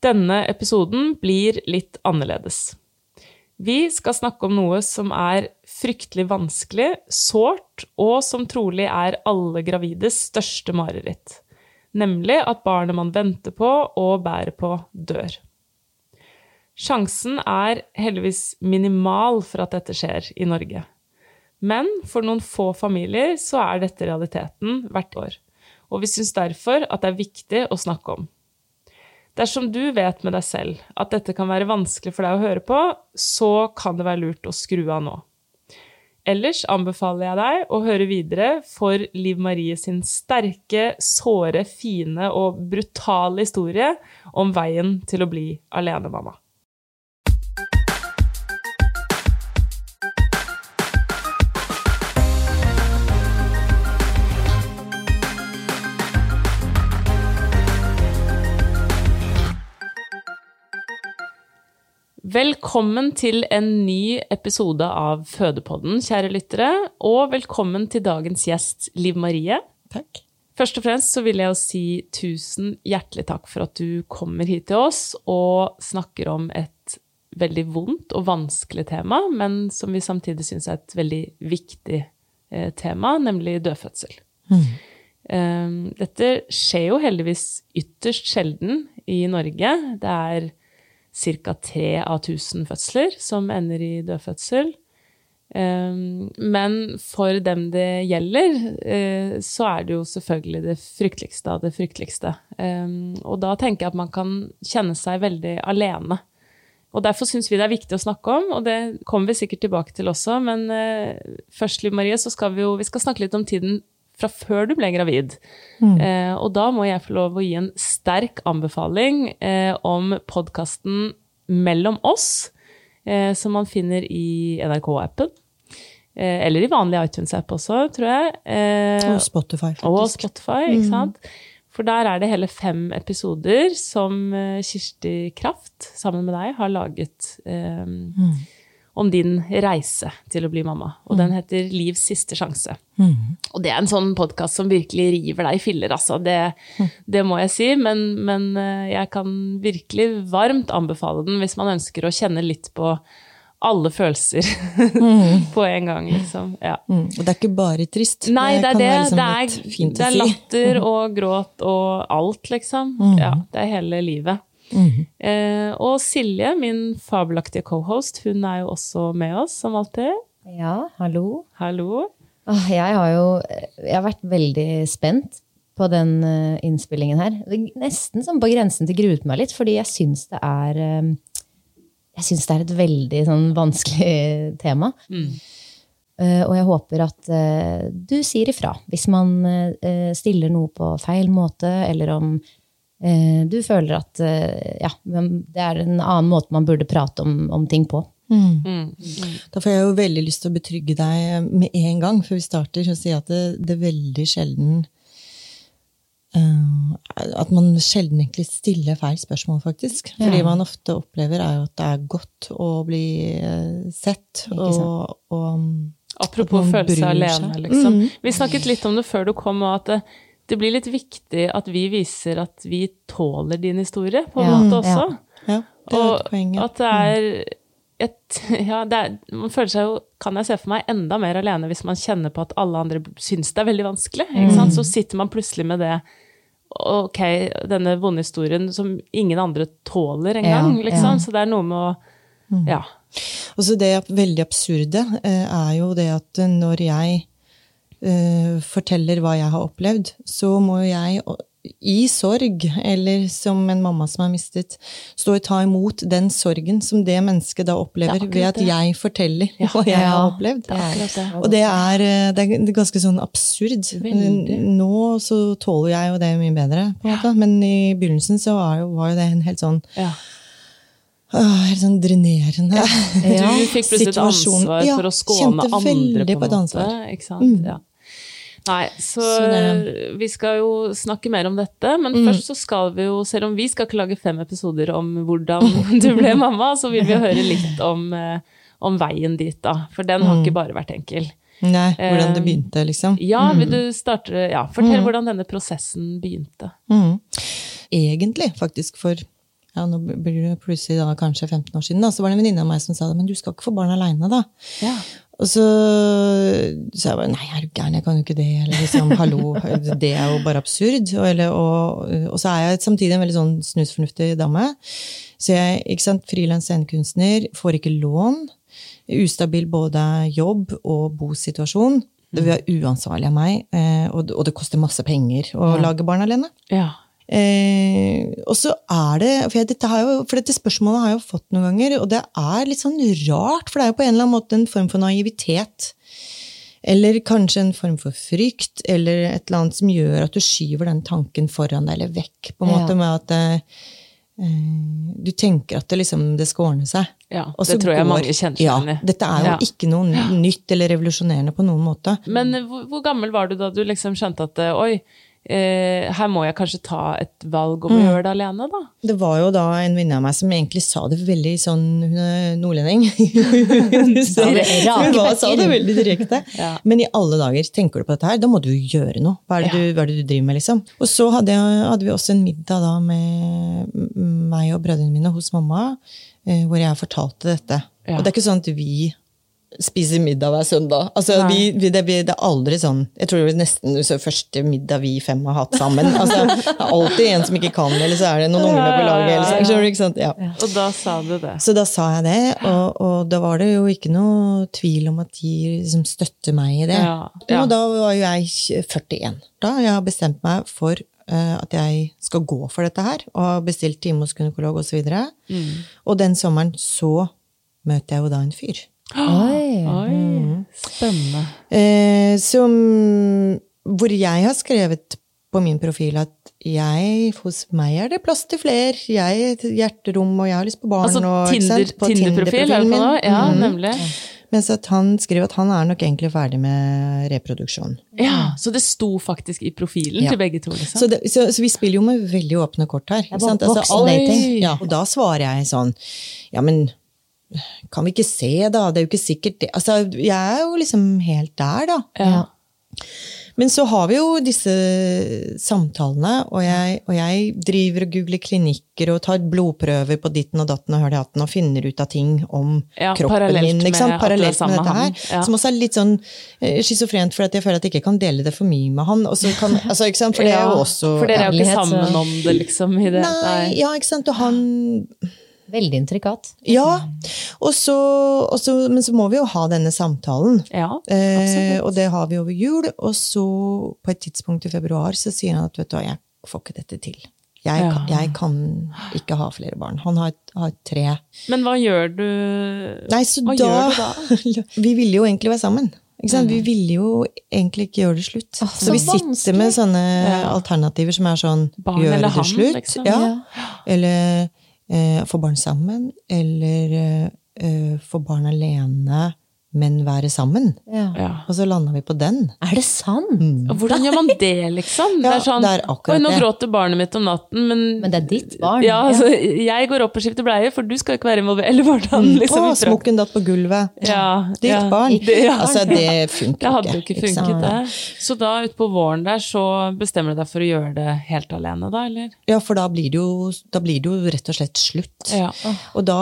Denne episoden blir litt annerledes. Vi skal snakke om noe som er fryktelig vanskelig, sårt, og som trolig er alle gravides største mareritt. Nemlig at barnet man venter på og bærer på, dør. Sjansen er heldigvis minimal for at dette skjer i Norge. Men for noen få familier så er dette realiteten hvert år. Og vi syns derfor at det er viktig å snakke om. Dersom du vet med deg selv at dette kan være vanskelig for deg å høre på, så kan det være lurt å skru av nå. Ellers anbefaler jeg deg å høre videre for Liv Marie sin sterke, såre, fine og brutale historie om veien til å bli alenemamma. Velkommen til en ny episode av Fødepodden, kjære lyttere. Og velkommen til dagens gjest, Liv Marie. Takk. Først og fremst så vil jeg si tusen hjertelig takk for at du kommer hit til oss og snakker om et veldig vondt og vanskelig tema, men som vi samtidig syns er et veldig viktig eh, tema, nemlig dødfødsel. Mm. Um, dette skjer jo heldigvis ytterst sjelden i Norge. Det er ca. 3 av 1000 fødsler som ender i dødfødsel. Um, men for dem det gjelder, uh, så er det jo selvfølgelig det frykteligste av det frykteligste. Um, og da tenker jeg at man kan kjenne seg veldig alene. Og derfor syns vi det er viktig å snakke om, og det kommer vi sikkert tilbake til også. Men uh, først, Liv Marie, så skal vi jo vi skal snakke litt om tiden fra før du ble gravid. Mm. Eh, og da må jeg få lov å gi en sterk anbefaling eh, om podkasten Mellom oss, eh, som man finner i NRK-appen. Eh, eller i vanlig iTunes-app også, tror jeg. Eh, og Spotify, faktisk. Og Spotify, ikke sant? Mm. For der er det hele fem episoder som eh, Kirsti Kraft, sammen med deg, har laget. Mm om din reise til å bli mamma. Og den heter Livs siste sjanse. Mm. Og det er en sånn podkast som virkelig river deg i filler, altså. Det, det må jeg si. Men, men, eh, jeg kan virkelig varmt anbefale den hvis man ønsker å kjenne litt på alle følelser mm. på en gang, liksom. Ja. Mm. Og det er ikke bare trist. Nei, det, det er det. Liksom det er, det er latter og gråt og alt, liksom. Mm. Ja, det er hele livet. Mm. Eh, og Silje, min fabelaktige cohost, hun er jo også med oss, som alltid. Ja, hallo. Hallo. Jeg har jo jeg har vært veldig spent på den uh, innspillingen her. Nesten som på grensen til gruet meg litt, fordi jeg syns det er uh, Jeg syns det er et veldig sånn, vanskelig tema. Mm. Uh, og jeg håper at du sier ifra hvis man stiller noe på feil måte, eller om Eh, du føler at eh, ja, det er en annen måte man burde prate om, om ting på. Mm. Mm. Da får jeg jo veldig lyst til å betrygge deg med en gang før vi starter, og si at det, det er veldig sjelden uh, At man sjelden egentlig stiller feil spørsmål, faktisk. Fordi man ofte opplever er jo at det er godt å bli eh, sett. Og, og Apropos følelse alene, liksom. Mm. Vi snakket litt om det før du kom, og at det, blir litt viktig at vi viser at vi tåler din historie, på en Ja, måte også. ja, det er et poeng. Og at det er et Ja, det er, man føler seg jo, kan jeg se for meg, enda mer alene hvis man kjenner på at alle andre syns det er veldig vanskelig. Ikke sant? Så sitter man plutselig med det Ok, denne vonde historien som ingen andre tåler engang, Ja, liksom. ja. Så det er noe med å Ja. Og så det veldig absurde eh, er jo det at når jeg forteller hva jeg har opplevd, så må jo jeg i sorg, eller som en mamma som har mistet, stå og ta imot den sorgen som det mennesket da opplever, er ved at jeg forteller hva jeg har opplevd. Det det. Og det er, eh, det er ganske sånn absurd. Veldig. Nå så tåler jeg jo det mye bedre, på en måte. men i begynnelsen så var jo, var jo det en helt sånn ja. Åh, helt sånn drenerende Ja. Du fikk plutselig et ansvar for å skåne andre, på på et en måte. ansvar. Mm. Ikke sant? Ja. Nei, så, Så vi skal jo snakke mer om dette, men Mm. først så skal vi jo, selv om vi skal ikke lage fem episoder om hvordan du ble mamma, så vil vi høre litt om, eh, om veien dit, da. For den Mm. har ikke bare vært enkel. Nei, hvordan det Eh, begynte, liksom. Ja, vil du starte Ja, fortell hvordan denne prosessen begynte. Mm. Egentlig, faktisk, for ja, nå blir det plutselig da kanskje 15 år siden, da, så var det en venninne av meg som sa det, men du skal ikke få barn aleine, da. Ja. Og så sa jeg bare nei, er du gæren, jeg kan jo ikke det. Eller liksom, hallo, det er jo bare absurd. Og, eller, og, og så er jeg samtidig en veldig sånn snusfornuftig dame. Så jeg, ikke sant, frilans scenekunstner, får ikke lån. Ustabil både jobb og bosituasjon. Det vil være uansvarlig av meg, eh, og, det- og det koster masse penger å lage barn alene. ja. Eh, og så er det for, jeg, dette har jo, for dette spørsmålet har jeg jo fått noen ganger, og det er litt sånn rart, for det er jo på en eller annen måte en form for naivitet. Eller kanskje en form for frykt, eller et eller annet som gjør at du skyver den tanken foran deg, eller vekk, på en Ja. måte, med at eh, eh, du tenker at det liksom det skal ordne seg. Ja, det tror jeg går- mange kjenner ja. Dette er jo Ja. ikke noe nytt eller revolusjonerende på noen måte. Men hvor, hvor gammel var du da du liksom skjønte at eh, oi, eh, her må jeg kanskje ta et valg om å gjøre det alene, da? Det var jo da en venninne av meg som egentlig sa det veldig sånn Hun er nordlending. hun sa det, hun var- sa det veldig direkte. Ja. Men i alle dager, tenker du på dette her, da må du jo gjøre noe. Hva er det, Ja. du, hva er det du driver med, liksom? Og så hadde, jeg, hadde vi også en middag da med meg og brødrene mine hos mamma, eh, hvor jeg fortalte dette. Ja. Og det er ikke sånn at vi spiser middag hver søndag. Altså, vi, vi, det, blir- det er aldri sånn Jeg tror det er nesten så første middag vi fem har hatt sammen. Altså, det er alltid en som ikke kan, eller så er det noen unger på laget. Eller så? Ja. Og da sa du det. Så da sa jeg det, og, og da var det jo ikke noe tvil om at de liksom støtter meg i det. Ja, ja. Og da var jo jeg 41. Da jeg har bestemt meg for eh, at jeg skal gå for dette her, og har bestilt time hos gynekolog osv. Og, Mm. og den sommeren så møter jeg jo da en fyr. Oi. Oi, Mm. spennende. Eh, som, hvor jeg har skrevet på min profil at jeg, hos meg er det plass til fler. Jeg er hjerterom, og jeg har lyst på barn. Altså Tinder- Tinder-profil, er nå? min. Ja, nemlig. Mens at han skriver at han er nok egentlig ferdig med reproduksjon. Ja, Så det sto faktisk i profilen Ja. til begge to, liksom? Så, det, så, så vi spiller jo med veldig åpne kort her. ikke sant? Altså, all dating. ja, og da svarer jeg sånn Ja, men kan vi ikke se, da? Det er jo ikke sikkert det Altså, jeg er jo liksom helt der, da. ja. Men så har vi jo disse samtalene, og jeg, og jeg driver og googler klinikker og tar blodprøver på ditten og datten og hatten og finner ut av ting om Ja, kroppen min. Parallelt med samme dette her. Ja. Som også er litt sånn eh, schizofrent, for at jeg føler at jeg ikke kan dele det for mye med han. Kan, altså? For det er jo også For dere er jo ikke sammen om det, liksom? I det. Nei, ja, ikke sant. Og han Veldig intrikat. Ja. Og så, og så, men så må vi jo ha denne samtalen. Ja, Eh, og det har vi over jul. Og så på et tidspunkt i februar så sier han at vet du hva, jeg får ikke dette til. Jeg, Ja. kan, jeg kan ikke ha flere barn. Han har, har tre. Men hva gjør du Nei, så Hva da, gjør du Vi ville jo egentlig være sammen. Sant? Vi ville jo egentlig ikke gjøre det slutt. så, så vi sitter med sånne Ja. alternativer som er sånn Barn Gjøre det han, slutt. liksom. Ja. Eller få barn sammen. Eller eh, få barn alene men være sammen. Ja. Ja. Og så landa vi på den. Er det sant? Mm. Hvordan gjør man det, liksom? det er sånn, det er Oi, nå gråter barnet mitt om natten, men Men det er ditt barn. Ja, altså, jeg går opp og skifter bleie, for du skal ikke være involvert. Eller hvordan, liksom. Å, smokken datt på gulvet. Ja, Ditt ja. barn. Det, ja. Altså, det funker Det hadde jo ikke funket, funket, det. Så da utpå våren der, så bestemmer du deg for å gjøre det helt alene, da, eller? Ja, for da blir, det jo, da blir det jo rett og slett slutt. Ja. Og da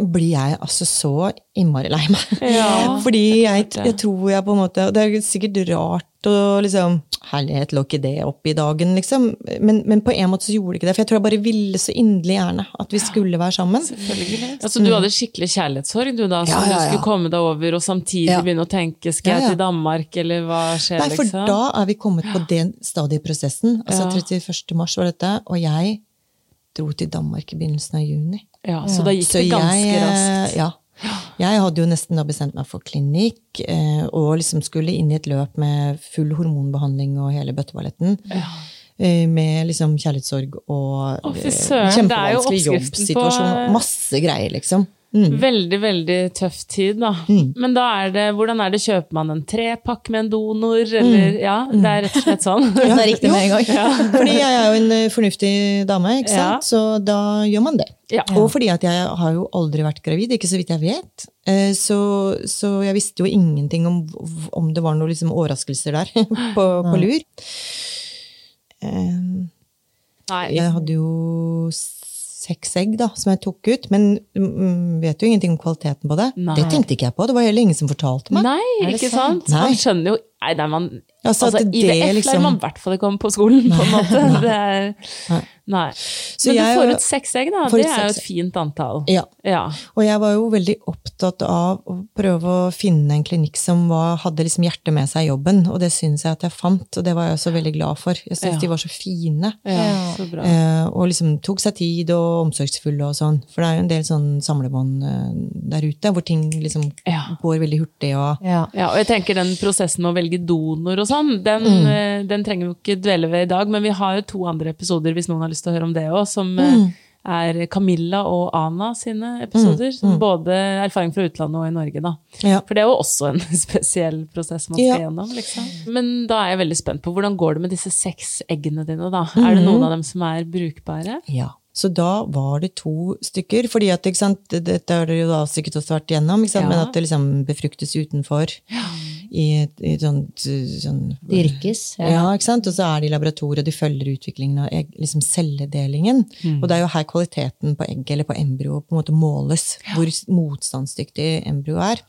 blir jeg altså så innmari lei meg. Ja. Fordi jeg, jeg tror jeg på en måte Det er sikkert rart å liksom Herlighet, lå ikke det opp i dagen, liksom? Men, men på en måte så gjorde det ikke det. For jeg tror jeg bare ville så inderlig gjerne at vi skulle være sammen. Selvfølgelig. Altså, du hadde skikkelig kjærlighetssorg du da, som Ja, ja, du skulle komme deg over, og samtidig begynne å tenke skal jeg til Danmark, eller hva skjer, Nei, for liksom? da er vi kommet på det stadiet i prosessen. Altså 31. mars var dette, og jeg dro til Danmark i begynnelsen av juni. Ja, så da gikk Så det ganske jeg, eh, raskt. Ja. Jeg hadde jo nesten da bestemt meg for klinikk, eh, og liksom skulle inn i et løp med full hormonbehandling og hele bøtteballetten. Ja. Med liksom kjærlighetssorg og Å, eh, søren, kjempevanskelig jobbsituasjon. på-. Masse greier, liksom. Mm. Veldig, veldig tøff tid, da. Men da er det, hvordan er det, kjøper man en trepakk med en donor, eller Mm. Ja, det er rett og slett sånn. Det er riktig med en gang. Fordi jeg er jo en eh, fornuftig dame, ikke Ja. så da gjør man det. Ja. Og fordi at jeg har jo aldri vært gravid, ikke så vidt jeg vet. Eh, Så, så jeg visste jo ingenting om, om det var noen liksom overraskelser der på, på lur. Eh, Nei. Jeg hadde jo seks egg da, som jeg tok ut, men mm, vet jo ingenting om kvaliteten på det. Nei. Det tenkte ikke jeg på, det var heller ingen som fortalte meg. Nei, ikke sant? sant? Nei. Man skjønner jo Nei, det er man Altså, altså, at det IVF liksom- lærer man i hvert fall ikke om på skolen, på en måte. Det er, Nei. nei. Så Men du får ut seks egg, da. Det er jo et fint antall. Ja. Ja. Og jeg var jo veldig opptatt av å prøve å finne en klinikk som var, hadde liksom hjertet med seg i jobben, og det syns jeg at jeg fant, og det var jeg også veldig glad for. Jeg syns Ja. de var så fine. ja, så bra. Eh, og liksom tok seg tid og omsorgsfulle og sånn. For det er jo en del sånn samlebånd eh, der ute, hvor ting liksom Ja. går veldig hurtig og Ja. Ja, og jeg tenker den prosessen med å velge donor og sånn, den, Mm. eh, den trenger vi ikke dvele ved i dag, men vi har jo to andre episoder hvis noen har lyst til å høre om det òg, som Mm. eh, er Camilla og Ana sine episoder. Mm. både erfaring fra utlandet og i Norge, da. Mm. Ja. For det er jo også en spesiell prosess man skal Ja. gjennom. liksom. Men da er jeg veldig spent på hvordan går det med disse seks eggene dine, da? Er det Mm. noen av dem som er brukbare? Ja. Så da var det to stykker, fordi at, ikke sant, dette har dere jo da sikkert også vært igjennom, Ja. men at det liksom befruktes utenfor i et, i et sånt sånn, Dyrkes. Ja. ikke sant? Og så er de i laboratoriet, og de følger utviklingen av egg, liksom celledelingen. Og det er jo her kvaliteten på egget eller på embryo på en måte måles. Hvor motstandsdyktig embryo er.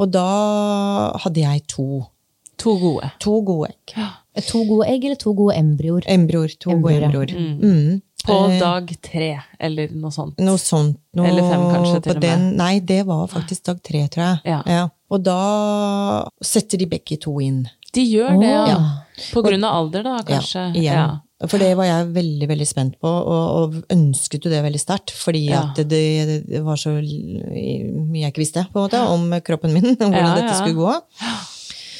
Og da hadde jeg to. To gode. To gode egg. To gode egg eller to gode embryoer? Embryoer. To Embryoer, gode embryoer. Mm. På Eh, dag tre, eller noe sånt. Noe sånt. Noe Eller fem kanskje, til og med. den, Nei, det var faktisk dag tre, tror jeg. Ja. Og da setter de begge to inn. De gjør det, ja. ja. På grunn av alder, da, kanskje. Ja, igjen. For det var jeg veldig veldig spent på, og, og ønsket jo det veldig sterkt. Fordi Ja. at det, det var så mye jeg ikke visste på en måte, om kroppen min, og hvordan Ja, dette skulle gå.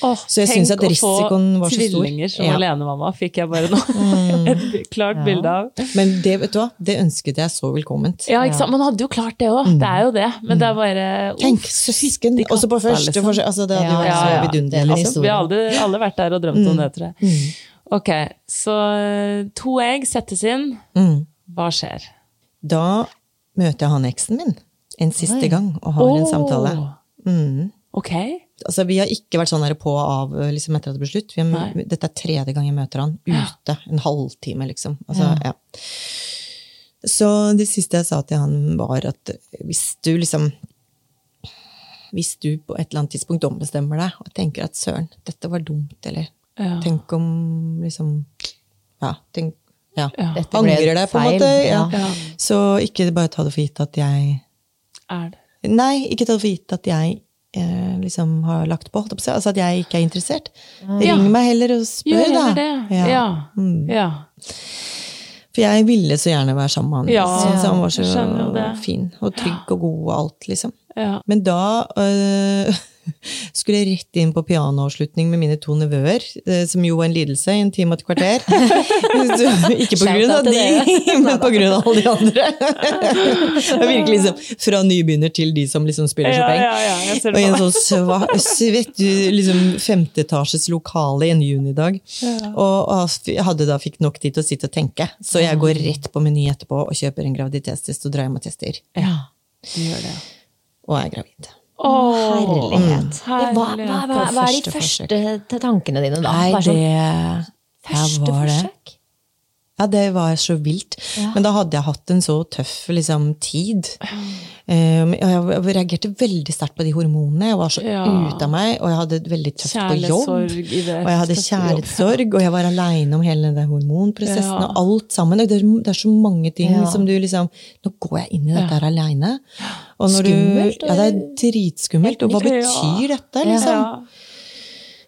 Åh, Så jeg syns at risikoen var så stor. Tenk å få tvillinger som Ja. Mm. alenemamma, fikk jeg bare nå et klart bilde av. Men det vet du hva, det ønsket jeg så velkomment. Ja, ikke sant? Man hadde jo klart det òg. Det er jo det. Men det er bare Mm. Tenk, søsken! Også på første liksom. forsøk. Altså, det hadde jo Ja, vært ja, så ja. vidunderlig. Er liksom. Vi har alle, alle vært der og drømt om det, tror jeg. Mm. Ok, så eh, to egg settes inn. Mm. Hva skjer? Da møter jeg han eksen min en siste Oi. gang og har en samtale. Mm. Ok. Altså, vi har ikke vært sånn her på og av liksom, etter at det ble slutt. Vi dette er tredje gang jeg møter han ute. En halvtime, liksom. Altså, ja. Så det siste jeg sa til han, var at hvis du liksom Hvis du på et eller annet tidspunkt ombestemmer deg og tenker at søren, dette var dumt, eller Ja. tenk om liksom Ja, tenk ja. Ja. Dette ble Angrer deg, på en måte. Ja. ja. Så ikke bare ta det for gitt at jeg Er det? Nei, ikke ta det for gitt at jeg eh, liksom har lagt på, holdt på. Altså at jeg ikke er interessert. Ja. Ring meg heller og spør, da. det. Ja. Ja. Mm. ja. For jeg ville så gjerne være sammen med han. Ja, Jeg han var så fin og trygg og god og alt, liksom. ja. Men da øh, skulle rett inn på pianoavslutning med mine to nevøer, eh, som jo var en lidelse i en time og et kvarter. Ikke på grunn av de, men på grunn av alle de andre. Det er virkelig liksom fra nybegynner til de som liksom spiller Chopin. ja, ja, ser Og i en sånn svett liksom femteetasjes lokale en junidag. Og, hadde da fikk nok tid til å sitte og tenke, så jeg går rett på Meny etterpå og kjøper en graviditetstest og drar hjem og tester. Ja, du gjør det. Og er gravid. Herlighet. herlighet. Hva, hva, hva, hva er de Første tankene dine da? Nei, sånn, det første ja, var det. forsøk? Ja, det var så vilt. Ja. Men da hadde jeg hatt en så tøff liksom, tid. Um, og jeg reagerte veldig sterkt på de hormonene. Jeg var så Ja. ute av meg, og jeg hadde det veldig tøft på jobb. Og jeg hadde kjærlighetssorg, og jeg var aleine om hele den hormonprosessen. Ja. Og alt sammen. Det, er, det er så mange ting Ja. som du liksom Nå går jeg inn i dette her aleine. Skummelt, Ja, det er dritskummelt. Og hva betyr dette, liksom?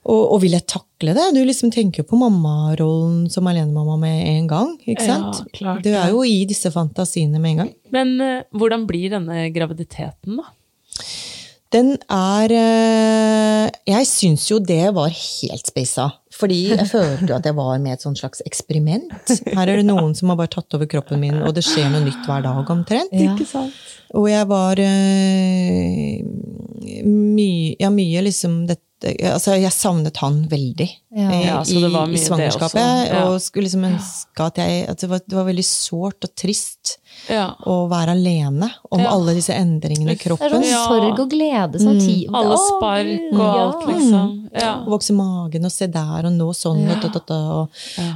Ja. Og, og vil jeg takle det? Du liksom tenker jo på mammarollen som alenemamma med en gang. ikke Ja, sant? klart du er jo i disse fantasiene med en gang. Men uh, hvordan blir denne graviditeten, da? Den er uh, Jeg syns jo det var helt spissa. Fordi jeg følte jo at jeg var med et sånt slags eksperiment. Her er det noen som har bare tatt over kroppen min, og det skjer noe nytt hver dag omtrent. Ja. Ikke sant? Og jeg var uh, mye, ja, mye liksom dette Altså, jeg savnet han veldig Ja. I, Ja, så det var i, i svangerskapet. ja. Og skulle liksom ønske at jeg At det var, det var veldig sårt og trist Ja. å være alene om Ja. alle disse endringene i Det er kroppen. sånn sorg og glede samtidig. Alle spark og alt, liksom. Vokse magen og se der og nå sånn. Og, og, og,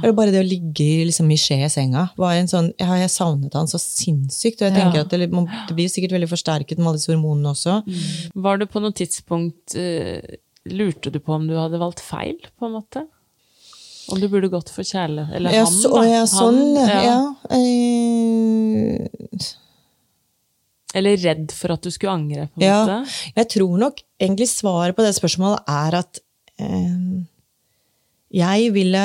og. Bare det å ligge liksom, i skje i senga. Var en sånn, jeg, har- jeg savnet han så sinnssykt. Og jeg tenker Ja. at det, det blir sikkert veldig forsterket med alle disse hormonene også. Var det på noe tidspunkt eh, Lurte du på om du hadde valgt feil, på en måte? Om du burde gått for kjærlighet? Eller Ja, han, da. ja, sånn, Han, ja. eh, Eller redd for at du skulle angre, på en Ja. måte? Jeg tror nok egentlig svaret på det spørsmålet er at eh, jeg ville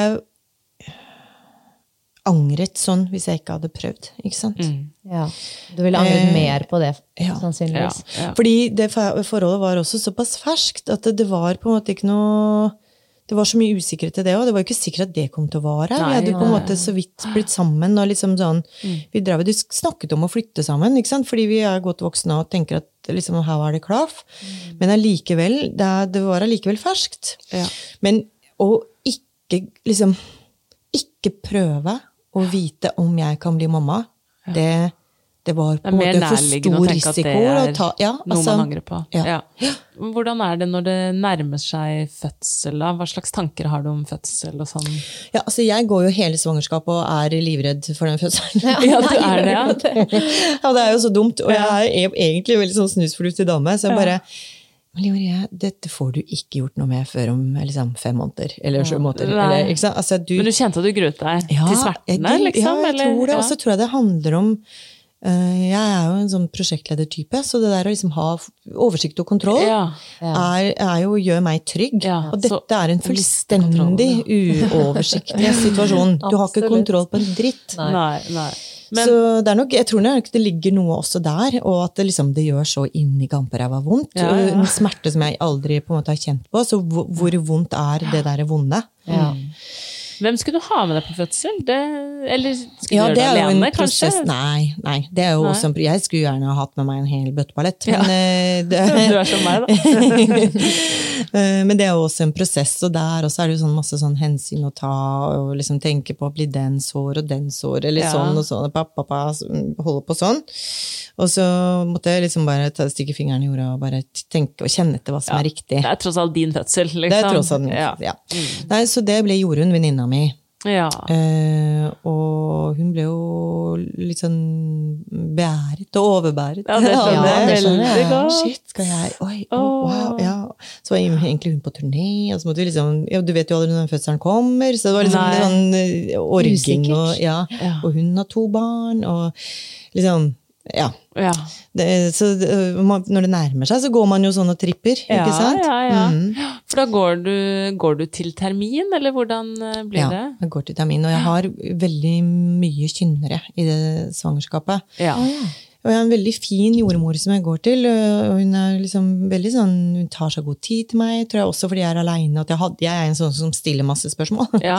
angret sånn hvis jeg ikke hadde prøvd, ikke sant? Mm. Ja. Du ville angret Eh, mer på det, ja. Sannsynligvis. ja. Fordi det forholdet var også såpass ferskt at det, var på en måte ikke noe Det var så mye usikkerhet i det òg. Det var jo ikke sikkert at det kom til å vare. Nei, vi hadde jo på en måte så vidt blitt sammen og liksom sånn Vi drev snakket om å flytte sammen, ikke sant? fordi vi er godt voksne og tenker at liksom, her var det klaff. Men allikevel, det, det var allikevel ferskt. Ja. Men å ikke liksom Ikke prøve å vite om jeg kan bli mamma, det, det var på er en måte for stor tenke at det risiko å er ta. Ja, noe altså, man angrer på. ja. Ja. Hvordan er det når det nærmer seg fødsel? da? Hva slags tanker har du om fødsel og sånn? ja, altså jeg går jo hele svangerskapet og er livredd for den fødselen. Ja, du er det, ja? Ja, det er jo så dumt. Og jeg er egentlig veldig sånn snusfornuftig dame, så jeg bare men Livorie, dette får du ikke gjort noe med før om liksom, fem måneder. Eller sju måneder. Eller, ikke sant? Altså, du, Men du kjente at du gruet deg Ja, til smertene, jeg- liksom? Ja, jeg eller? tror det. Ja. Og så tror jeg det handler om uh, Jeg er jo en sånn prosjektledertype, så det der å liksom ha oversikt og kontroll Ja. er, er jo, gjør meg trygg. Ja, og så dette er en fullstendig uoversiktlig situasjon. Du har ikke kontroll på en dritt. Nei, nei. Men så det er nok, jeg tror nok det ligger noe også der, og at det, liksom, det gjør så inni gamperæva vondt. Ja, ja. En smerte som jeg aldri på en måte har kjent på. Så hvor, hvor vondt er det der vonde? Ja. Hvem skulle du ha med deg på fødsel? Det, eller skulle Ja, du gjøre det, det alene, kanskje? Nei, nei, det er jo Nei. Som, jeg skulle gjerne ha hatt med meg en hel bøtteballett, men, eh, det, Du er som meg, da. Eh, men det er jo også en prosess, og der også er det jo sånn masse sånn hensyn å ta, og liksom tenke på å bli den sår og den sår, eller Ja. sånn og sånn, og pappa, pappa holde på sånn. Og så måtte jeg liksom bare ta, stikke fingeren i jorda og bare tenke og kjenne etter hva som Ja. er riktig. Det er tross alt din fødsel, liksom. Det er tross alt min. Ja. Ja. Nei, så det ble Jorunn, venninna mi. Ja. Eh, og hun ble jo litt sånn beæret og overbæret. Ja, det skjønner jeg veldig godt. Shit, skal jeg Oi, oh, wow, ja. Så var egentlig hun på turné, og så måtte vi liksom ja, Du vet jo aldri når fødselen kommer, så det var liksom Nei. sånn eh, orging og ja. Ja. Og hun har to barn, og liksom Ja. ja. Det, så når det nærmer seg, så går man jo sånn og tripper, Ja, ikke sant? ja, ja. Mm. For da går du, går du til termin, eller hvordan eh, blir Ja, det? jeg går til termin, og jeg har veldig mye kynnere i det svangerskapet. Ja. Oh, ja. Og jeg har en veldig fin jordmor som jeg går til. Og hun er liksom veldig sånn, hun tar seg god tid til meg, tror jeg også fordi jeg er aleine. Jeg, had- jeg er en sånn som stiller masse spørsmål. Ja.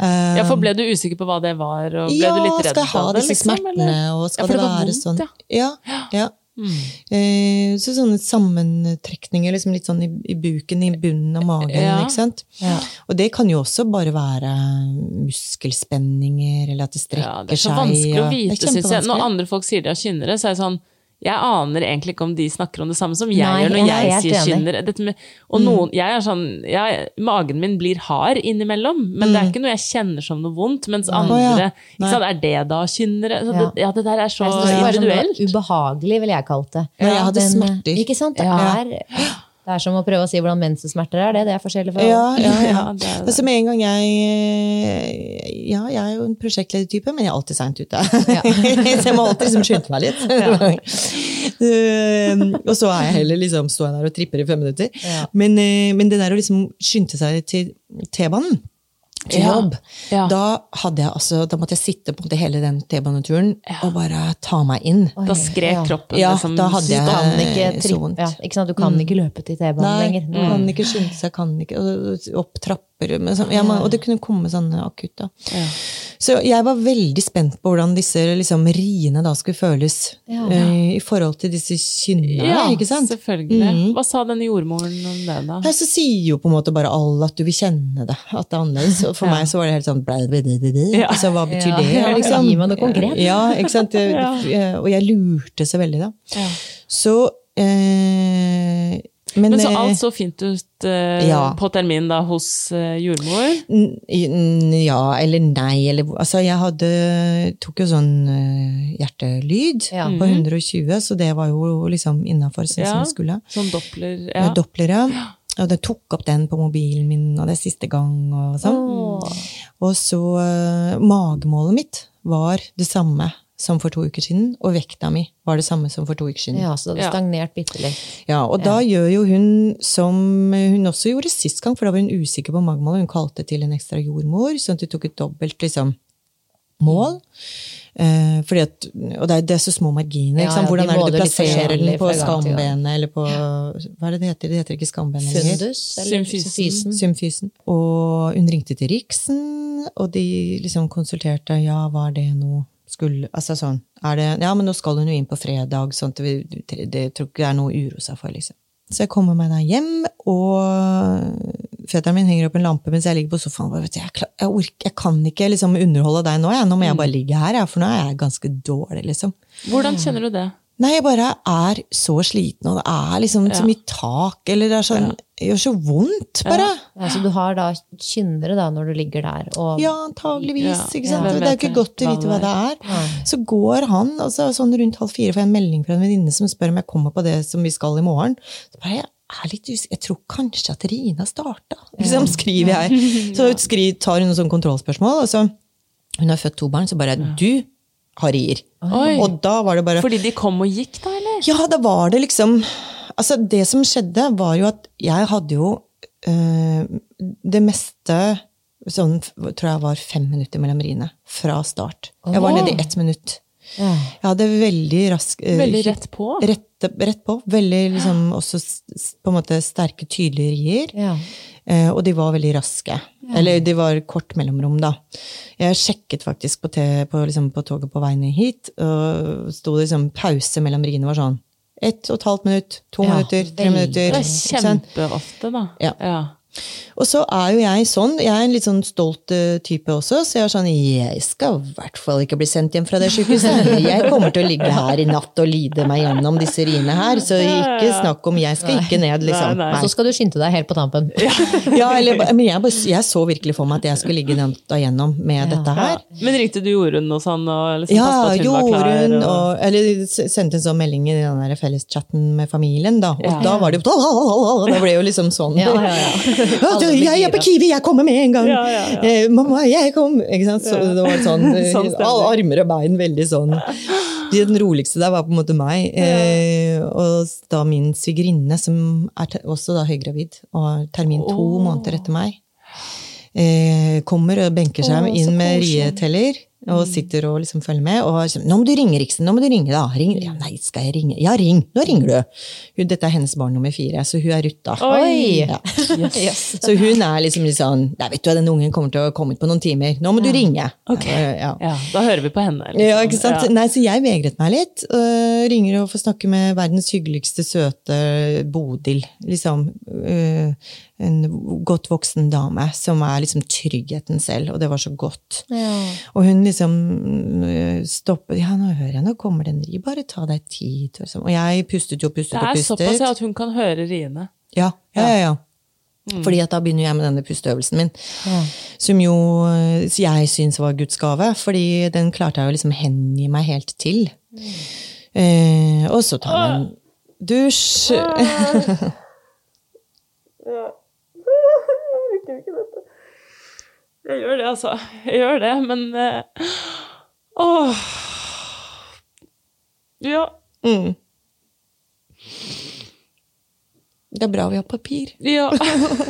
Ja, for ble du usikker på hva det var, og ble ja, du litt redd skal jeg ha disse liksom, smertene, eller? og Ja, skal for det det være vondt, sånn? ja. Ja. ja. Mm. Eh, så sånne sammentrekninger liksom litt sånn i, i buken, i bunnen av magen. Ja. ikke sant? Ja. Og det kan jo også bare være muskelspenninger, eller at det strekker seg. Ja, det er så seg. vanskelig å vite, syns jeg. Når andre folk sier de har kynnere, så er det sånn jeg aner egentlig ikke om de snakker om det samme som jeg Nei, gjør når jeg jeg sier kynner. Dette med, og noen, jeg er sånn, jeg, Magen min blir hard innimellom, men det er ikke noe jeg kjenner som noe vondt. Mens andre ja. ikke sant, Er det da kynnere? Ja. det, ja, det der er så Jeg synes det var sånn individuelt. ubehagelig, ville jeg kalt det. Når jeg hadde Men, smerter. Ikke sant? Det, Ja. er, det er som å prøve å si hvordan mensensmerter er. Det, det er forskjellig for Ja, ja, ja. Ja, det er det. Altså med en gang jeg Ja, jeg er jo en prosjektledertype, men jeg er alltid seint ute. så jeg må alltid liksom skynde meg litt. Um, og så er jeg heller liksom, stående der og tripper i fem minutter. Ja. Men, eh, men det der å liksom skynde seg til T-banen til Ja. jobb, Ja. da, hadde jeg, altså, da måtte jeg sitte på hele den T-baneturen og bare ta meg inn. Da skrek kroppen Ja, liksom da hadde jeg- kan ikke, så vondt. ja? Du kan ikke løpe til T-banen Nei, lenger. du kan ikke skynde seg, kan ikke Opp trapper men sånn, ja, Og det kunne komme sånne akutt. Ja. Så jeg var veldig spent på hvordan disse liksom, riene da skulle føles Ja. uh, i forhold til disse kynnene, Ja, ikke sant? selvfølgelig. Hva sa denne jordmoren om det, da? Her så sier jo på en måte bare alle at du vil kjenne det, at det er annerledes. Og for Ja. meg så var det helt sånn blæ, blæ. Ja. Altså, hva betyr Ja, det, ja, liksom? gi meg noe konkret. Ja, ikke sant? Ja. Og jeg lurte så veldig, da. Ja. Så eh, men, Men så eh, alt så fint ut eh, Ja. på termin da hos eh, jordmor? N- Ja eller nei, eller Altså, jeg hadde Tok jo sånn uh, hjertelyd Ja. på 120, så det var jo liksom innafor sånn Ja. som det skulle. Sånn Doppler? Ja. Ja. Doppler, ja. Og det tok opp den på mobilen min, og det er siste gang, og sånn. Oh. Og så uh, Magemålet mitt var det samme som for to uker siden, og vekta mi var det samme som for to uker siden. Ja, så det hadde stagnert bitte litt. Ja, og da gjør jo hun som hun også gjorde sist gang, for da var hun usikker på magemålet. Hun kalte til en ekstra jordmor, sånn at hun tok et dobbelt liksom, mål. Eh, fordi at, og det er, det er så små marginer. Ja, ja, de Hvordan er det du plasserer den på skambenet, eller på Hva er det det heter? Det heter ikke skambenet lenger. Eller Symfysen. symfysen? Symfysen. Og hun ringte til Riksen, og de liksom konsulterte. Ja, var det noe skulle, altså sånn, er det, ja, men nå skal hun jo inn på fredag, sånn at vi, det, det tror ikke det er noe å uroe seg for, liksom. Så jeg kommer meg da hjem, og fetteren min henger opp en lampe mens jeg ligger på sofaen. og bare, vet du, Jeg, klar- jeg, orker, jeg kan ikke liksom underholde deg nå, jeg. nå må jeg bare ligge her, jeg, for nå er jeg ganske dårlig. liksom. Hvordan kjenner du det? Nei, jeg bare er så sliten, og det er liksom så mye tak, eller det er sånn, det gjør så vondt, bare. Ja, så du har da kynnere da når du ligger der og Ja, antageligvis. Ja, ikke sant? Ja, det er jo ikke godt å vite hva det er. Ja. Så går han, altså sånn rundt halv fire får jeg en melding fra en venninne som spør om jeg kommer på det som vi skal i morgen. Så bare, jeg er litt usikker, jeg tror kanskje at Rina starta. Liksom skriver jeg. Så skriver, tar hun noen sånne kontrollspørsmål, og så Hun har født to barn, så bare Du har rier. Og da var det bare Fordi de kom og gikk, da, eller? ja, da var det liksom Altså, det som skjedde, var jo at jeg hadde jo eh, det meste sånn, tror jeg var fem minutter mellom riene. Fra start. Jeg var nede i ett minutt. Ja. Jeg hadde veldig rask eh, Veldig rett på. Rett, rett på. Veldig liksom også på en måte sterke, tydelige rier. Ja. Eh, og de var veldig raske. Eller de var kort mellomrom, da. Jeg sjekket faktisk på, te, på, liksom, på toget på vei ned hit, og sto liksom pause mellom riene var sånn ett og et halvt minutt, to Ja, minutter, tre minutter. Det er kjempeofte, da. Ja. Og så er jo jeg sånn, jeg er en litt sånn stolt eh, type også, så jeg er sånn, jeg skal i hvert fall ikke bli sendt hjem fra det sykehuset. Jeg kommer til å ligge her i natt og lide meg gjennom disse riene her, så ikke snakk om, jeg skal ikke ned, liksom. Nei, nei. Så skal du skynde deg helt på tampen. Ja, eller, men jeg, bare- jeg så virkelig for meg at jeg skulle ligge natta gjennom med dette her. Men ringte du Jorunn og sånn? Og liksom Ja? Jorunn, og... og, eller sendte en sånn melding i den felleschatten med familien, da. Og Ja. da var det jo Det ble jo liksom sånn. Ja, ja, ja. Jeg er på. Kiwi, jeg kommer med en gang! Ja, ja, ja. Eh, mamma, jeg kom! Ikke sant? Så det var sånn, eh, Sånn armer og bein veldig sånn. Den roligste der var på en måte meg. Eh, og da min svigerinne, som er også da høygravid, og har termin to oh. måneder etter meg, eh, kommer og benker seg oh, inn med rieteller. Og sitter og liksom følger med. Og sånn, 'Nå må du ringe, Riksen. Nå må du ringe, da.' Ring. Ja, nei, skal jeg ringe? Ja, ring. Nå ringer du. Hun, dette er hennes barn nummer fire, så hun er Rutta. Oi! Ja. Så hun er liksom litt sånn Nei, vet du hva, den ungen kommer til å komme ut på noen timer. Nå må du ringe. Ok. Ja. Ja, da hører vi på henne. Liksom. Ja, ikke sant? Ja. Nei, så jeg vegret meg litt. Uh, ringer og får snakke med verdens hyggeligste, søte Bodil. Liksom. Uh, en godt voksen dame som er liksom tryggheten selv, og det var så godt. Ja. Og hun liksom øh, stopper Ja, nå hører jeg, nå kommer den ri, bare ta deg tid. Liksom. Og jeg pustet jo, pustet Det er såpass at hun kan høre riene. Ja, ja, ja. ja. Fordi at da begynner jeg med denne pusteøvelsen min. Som jo eh, jeg syns var Guds gave, fordi den klarte jeg å liksom hengi meg helt til. Eh, og så tar en dusj. Jeg gjør det, altså. Jeg gjør det, men uh, Åh. Ja. Mm. Det er bra vi har papir. Ja.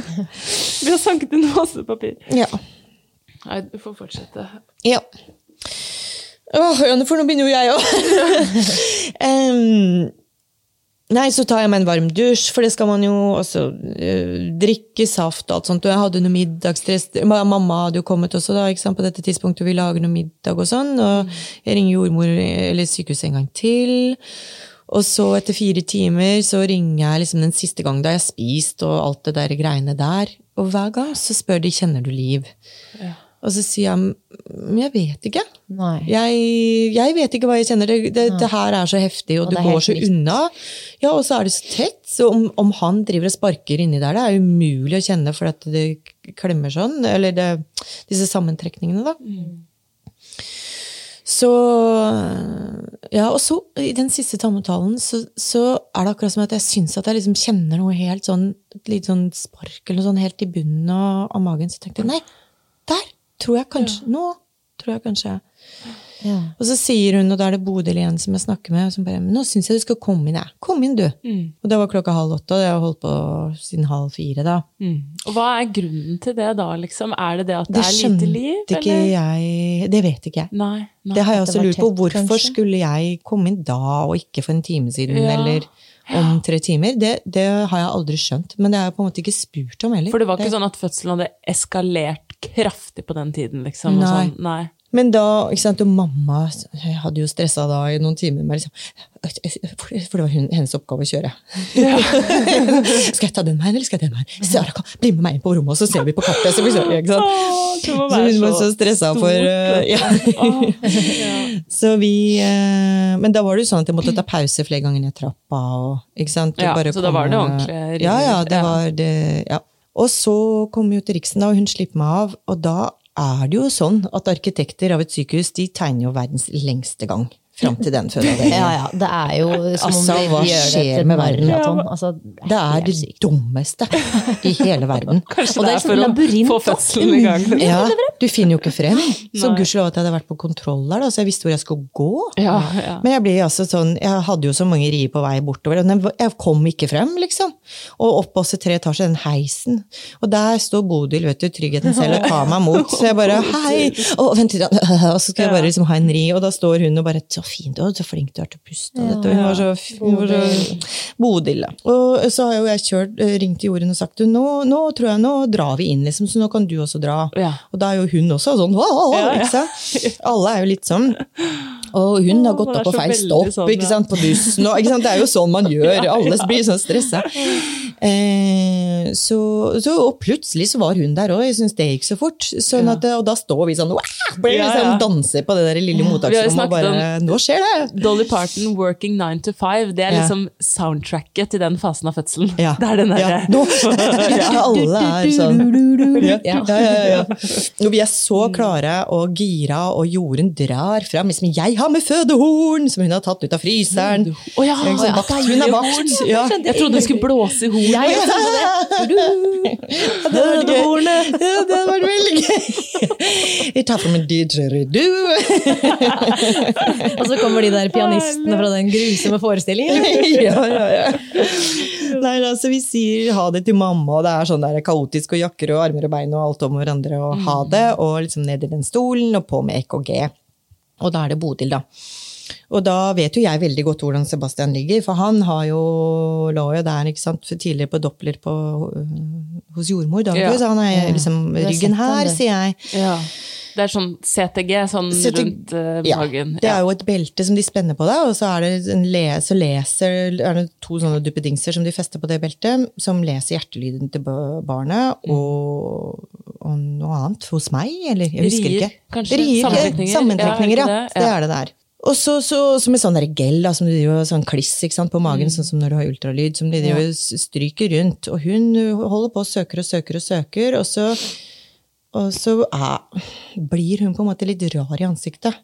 Vi har sanket inn masse papir. Ja. Nei, du får fortsette. ja. Åh, for nå begynner jo jeg òg. um, nei, så tar jeg meg en varm dusj, for det skal man jo også øh, drikke saft og alt sånt. Og jeg hadde noe middagsstress. Mamma hadde jo kommet også da, ikke sant, på dette tidspunktet, og vi lager noe middag og sånn. Og jeg ringer jordmor eller sykehuset en gang til. Og så etter fire timer så ringer jeg liksom den siste gang da jeg har spist og alt det der greiene der. Og hver gang så spør de kjenner du liv. Og så sier han men jeg vet ikke. Jeg, jeg vet ikke hva jeg kjenner. Det, det, det her er så heftig, og, Og det det, går så nytt. unna. Ja, Og så er det så tett. Så om, om han driver og sparker inni der, det er umulig å kjenne for at det klemmer sånn. Eller det, disse sammentrekningene, da. Så Ja, og så, i den siste samtalen, så, så er det akkurat som at jeg syns at jeg liksom kjenner noe helt sånn et litt sånn spark eller noe sånn helt i bunnen av, av magen. Så tenkte jeg nei, der tror jeg kanskje Nå tror jeg kanskje Ja. Og så sier hun, og da er det Bodil igjen som jeg snakker med, som bare Men nå syns jeg du skal komme inn, jeg. Kom inn, du. Og det var klokka halv åtte, og jeg har holdt på siden halv fire, da. Og hva er grunnen til det da, liksom? Er det det at det, Det er lite skjønte liv? ikke eller? jeg Det vet ikke jeg. Nei. nei. Det har jeg også lurt på. Hvorfor kanskje? skulle jeg komme inn da, og ikke for en time siden, Ja. eller om tre timer? Det, det har jeg aldri skjønt. Men det er jeg på en måte ikke spurt om heller. For det var ikke sånn at fødselen hadde eskalert kraftig på den tiden, liksom? og Nei. Sånn. Nei. Men da, ikke sant, og mamma hadde jo stressa da i noen timer med liksom, For det var hun, hennes oppgave å kjøre. skal jeg ta den veien, eller skal jeg den veien? Sara, kom, bli med meg inn på rommet, og så ser vi på kartet. Så, så, ikke sant? Åh, så hun var så stressa for uh, ja. Åh, ja. Så vi uh, Men da var det jo sånn at jeg måtte ta pause flere ganger ned trappa. Og, ikke sant? og Ja, så da var det ordentlig Ja, ja. det var det, ja. Og så kom vi jo til Riksen, da, og hun slipper meg av. Og da er det jo sånn at arkitekter av et sykehus de tegner jo verdens lengste gang fram til den fødeavdelingen. Ja, ja. Det er jo som Altså, om vi gjør det til et maraton. Altså, Det er det dummeste i hele verden. Kanskje Og det er sånn for å labyrint, få fødselen i gang. Ja, du finner jo ikke frem. Så gudskjelov at jeg hadde vært på kontroll der, så jeg visste hvor jeg skulle gå. Ja, ja. Men jeg ble altså sånn, jeg hadde jo så mange rier på vei bortover, og jeg kom ikke frem, liksom. Og opp også tre etasjer, den heisen. Og der står Bodil, vet du, tryggheten selv, og tar meg mot. Så jeg bare hei! Og, vent og så skal jeg bare liksom ha en ri, og da står hun og bare fint, å, så flink du er til å puste. Og dette, og hun var så, hun var så Bodil, da. Og så har jo jeg kjørt, eh, ringt til Jorunn og sagt nå, nå tror jeg, nå drar vi inn, liksom, så nå kan du også dra. Ja. Og da er jo hun også sånn, å, å, åh», Ja, ja. Alle er jo litt sånn. Og hun har gått opp på feil stopp sånn, ikke sant, på bussen. Og? Det er jo sånn man gjør. Alle blir sånn stressa. Eh, så, så, og plutselig så var hun der òg. Jeg syns det gikk så fort. Sånn at, og da står vi sånn og Ja, liksom, danser på det der lille Vi har mottaksrommet og snakket bare Nå skjer det! Dolly Parton, 'Working 9 to 5', det er liksom soundtracket til den fasen av fødselen. Ja. Det er den derre Nå, ja, alle er sånn. Ja, Ja. ja. Og vi er så klare og gira, og Jorunn drar fram liksom, 'Jeg har med fødehorn!' som hun har tatt ut av fryseren. Oh, ja, liksom? Vakt, hun er vakt. Jeg trodde hun skulle blåse i hornet. Jeg. Ja, det hadde vært gøy. Det hadde vært veldig gøy. Jeg tar fram en didgeridoo. Og så kommer de der pianistene fra den grusomme forestillingen. ja, ja, ja. Nei, altså, så vi sier ha det til mamma, og det er sånn der kaotisk, og jakker og armer og bein og alt om hverandre, og ha det, og liksom ned i den stolen, og på med EKG. Og da er det Bodil, da. Og da vet jo jeg veldig godt hvordan Sebastian ligger, for han har jo, lå jo der ikke sant, tidligere på Doppler på, hos jordmor. Da, Ja. Så han er liksom ryggen her, sier jeg. Ja. Det er sånn CTG, sånn CTG rundt Ja, magen. det er jo et belte som de spenner på deg, og så er det, en le, så leser, er det to sånne duppedingser som de fester på det beltet, som leser hjertelyden til barnet, Mm. og, og noe annet hos meg, eller jeg husker Rier, ikke. kanskje? Rier, Sammentrekninger? Sammentrekninger, Ja, ja. er det? Det er det der. Og så, så, så med sånn gel, da, som du driver, sånn kliss sant, på magen, sånn som når du har ultralyd, som de driver, stryker rundt. Og hun holder på og søker og søker og søker, og så, og så er, blir hun på en måte litt rar i ansiktet.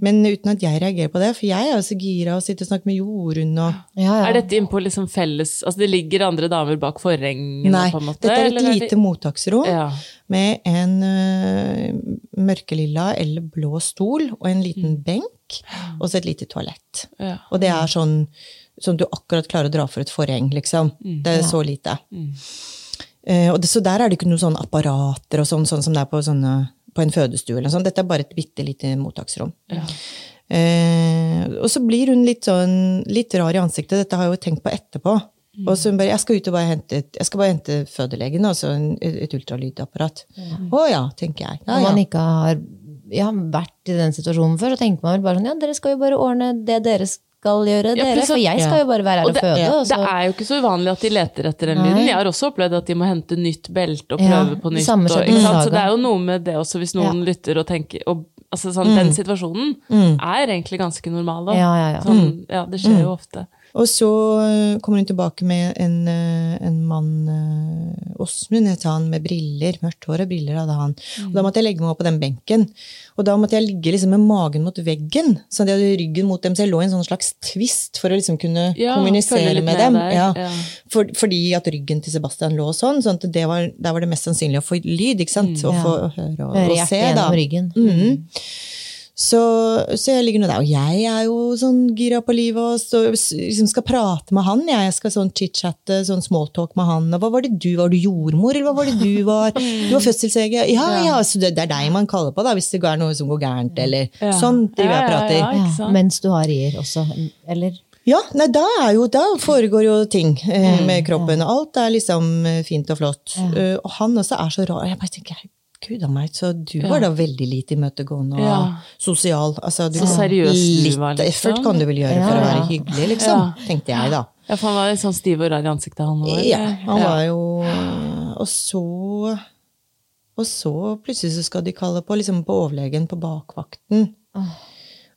Men uten at jeg reagerer på det, for jeg er jo så gira og sitter og snakker med Jorunn og Ja, ja. Er dette innpå liksom felles Altså det ligger andre damer bak forhengene? Nei, på en måte, dette er et eller lite mottaksrom Ja. med en uh, mørkelilla eller blå stol og en liten benk, og så et lite toalett. Og det er sånn som du akkurat klarer å dra for et forheng, liksom. Det er så lite. Eh, og det, så der er det ikke noen sånne apparater og sånn, sånn som det er på, sånne, på en fødestue. eller. Dette er bare et bitte lite mottaksrom. Ja. Eh, og så blir hun litt sånn litt rar i ansiktet. Dette har jeg jo tenkt på etterpå. Og så hun bare, jeg skal ut og bare hente, jeg skal bare hente fødelegen, altså en, et ultralydapparat. Å ja, tenker jeg. Ja, Når man ja. ikke har ja, vært i den situasjonen før, så tenker man vel bare sånn Ja, dere skal jo bare ordne det dere skal gjøre, dere. For jeg skal jo bare være her Og det, føde. og det er jo ikke så uvanlig at de leter etter den lyden. Jeg har også opplevd at de må hente nytt belte og prøve på nytt. Og? Så det er jo noe med det også, hvis noen lytter og tenker og, altså, sånn, Den situasjonen er egentlig ganske normal. Da. Ja, ja, ja. Sånn, ja, det skjer jo ofte. Og så øh, kommer hun tilbake med en, øh, en mann, øh, Åsmund het han, med briller, mørkt hår og briller hadde han. Og da måtte jeg legge meg opp på den benken. Og da måtte jeg ligge liksom med magen mot veggen, så jeg hadde ryggen mot dem. Så jeg lå i en sånn slags tvist for å liksom kunne Ja, kommunisere med med dem. Ja. ja. For, fordi at ryggen til Sebastian lå sånn, sånn at var, der var det mest sannsynlig å få lyd, ikke sant? Mm, Ja. få høre og, og se, da. ryggen. Mhm. Så, så jeg ligger nå der, og jeg er jo sånn gira på livet og så, liksom skal prate med han. Jeg skal sånn chit-chatte, sånn smalltalk med han. Og hva var det du var? du jordmor, eller hva var det du var? Du var fødselslege? Ja, ja, så det, det er deg man kaller på da, hvis det er noe som går gærent, eller Ja. sånn driver jeg og Ja, ja, prater. ja. Ja, mens du har rier også, eller? Ja, nei, da, er jo, da foregår jo ting eh, med kroppen. Alt er liksom eh, fint og flott. Uh, og han også er så rar. Jeg bare tenker, gud a meg, så du var da veldig lite imøtegående og sosial. Altså, du, Så seriøs du var, liksom. effort kan du vel gjøre for å være hyggelig, liksom. Tenkte jeg, da. Ja, for han var litt sånn stiv og rar i ansiktet, han var. Ja, han var jo Og så Og så plutselig så skal de kalle på liksom på overlegen på bakvakten.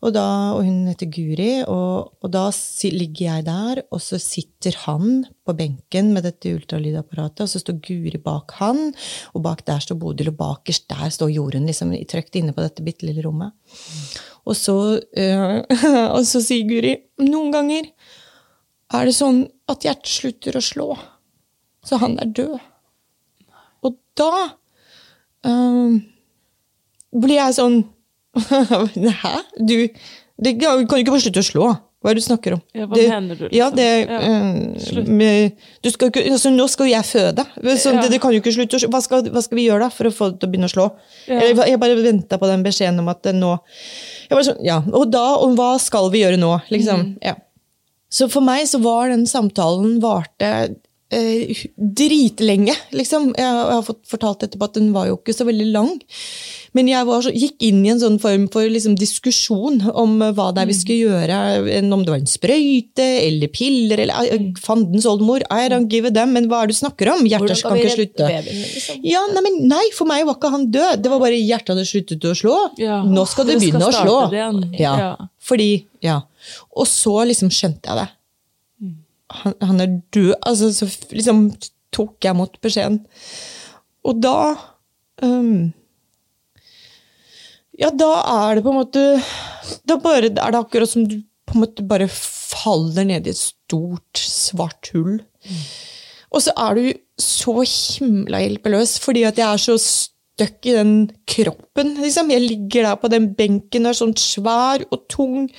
Og, da, og hun heter Guri, og, og da ligger jeg der, og så sitter han på benken med dette ultralydapparatet, og så står Guri bak han, og bak der står Bodil, og bakerst der står Jorunn liksom trygt inne på dette bitte lille rommet. Og så, øh, og så sier Guri noen ganger er det sånn at hjertet slutter å slå. Så han er død. Og da øh, blir jeg sånn Hæ? Du det kan jo ikke bare slutte å slå. Hva er det du snakker om? Ja, hva det, mener du, liksom? Ja, det, Ja. øhm, med, du skal ikke, altså, nå skal jo jeg føde. Så Ja. det, det kan jo ikke slutte. Hva skal, hva skal vi gjøre da for å få det til å begynne å slå? Ja. Jeg, jeg bare venta på den beskjeden om at det nå bare sånn, ja, Og da, og hva skal vi gjøre nå? Liksom. Mm. Ja. Så for meg så var den samtalen varte eh, dritlenge, liksom. Jeg, jeg har fått fortalt etterpå at den var jo ikke så veldig lang. Men jeg var så, gikk inn i en sånn form for liksom, diskusjon om eh, hva det er vi skulle gjøre. Om det var en sprøyte eller piller eller eh, fandens oldemor. I don't give a damn, men hva er det du snakker om? Hjertet kan ikke slutte. liksom? Ja, nei, men nei, for meg var ikke han død. Det var bare hjertet hadde sluttet å slå. Ja. Nå skal det begynne skal å slå. Ja. Ja. Fordi, ja. Og så liksom skjønte jeg det. Han, han er død. Altså, så liksom tok jeg mot beskjeden. Og da um, Ja, da er det på en måte Da bare, er det akkurat som du på en måte bare faller ned i et stort, svart hull. Og så er du så himla hjelpeløs, fordi at jeg er så støkk i den kroppen. Liksom. Jeg ligger der på den benken, og er sånn svær og tung,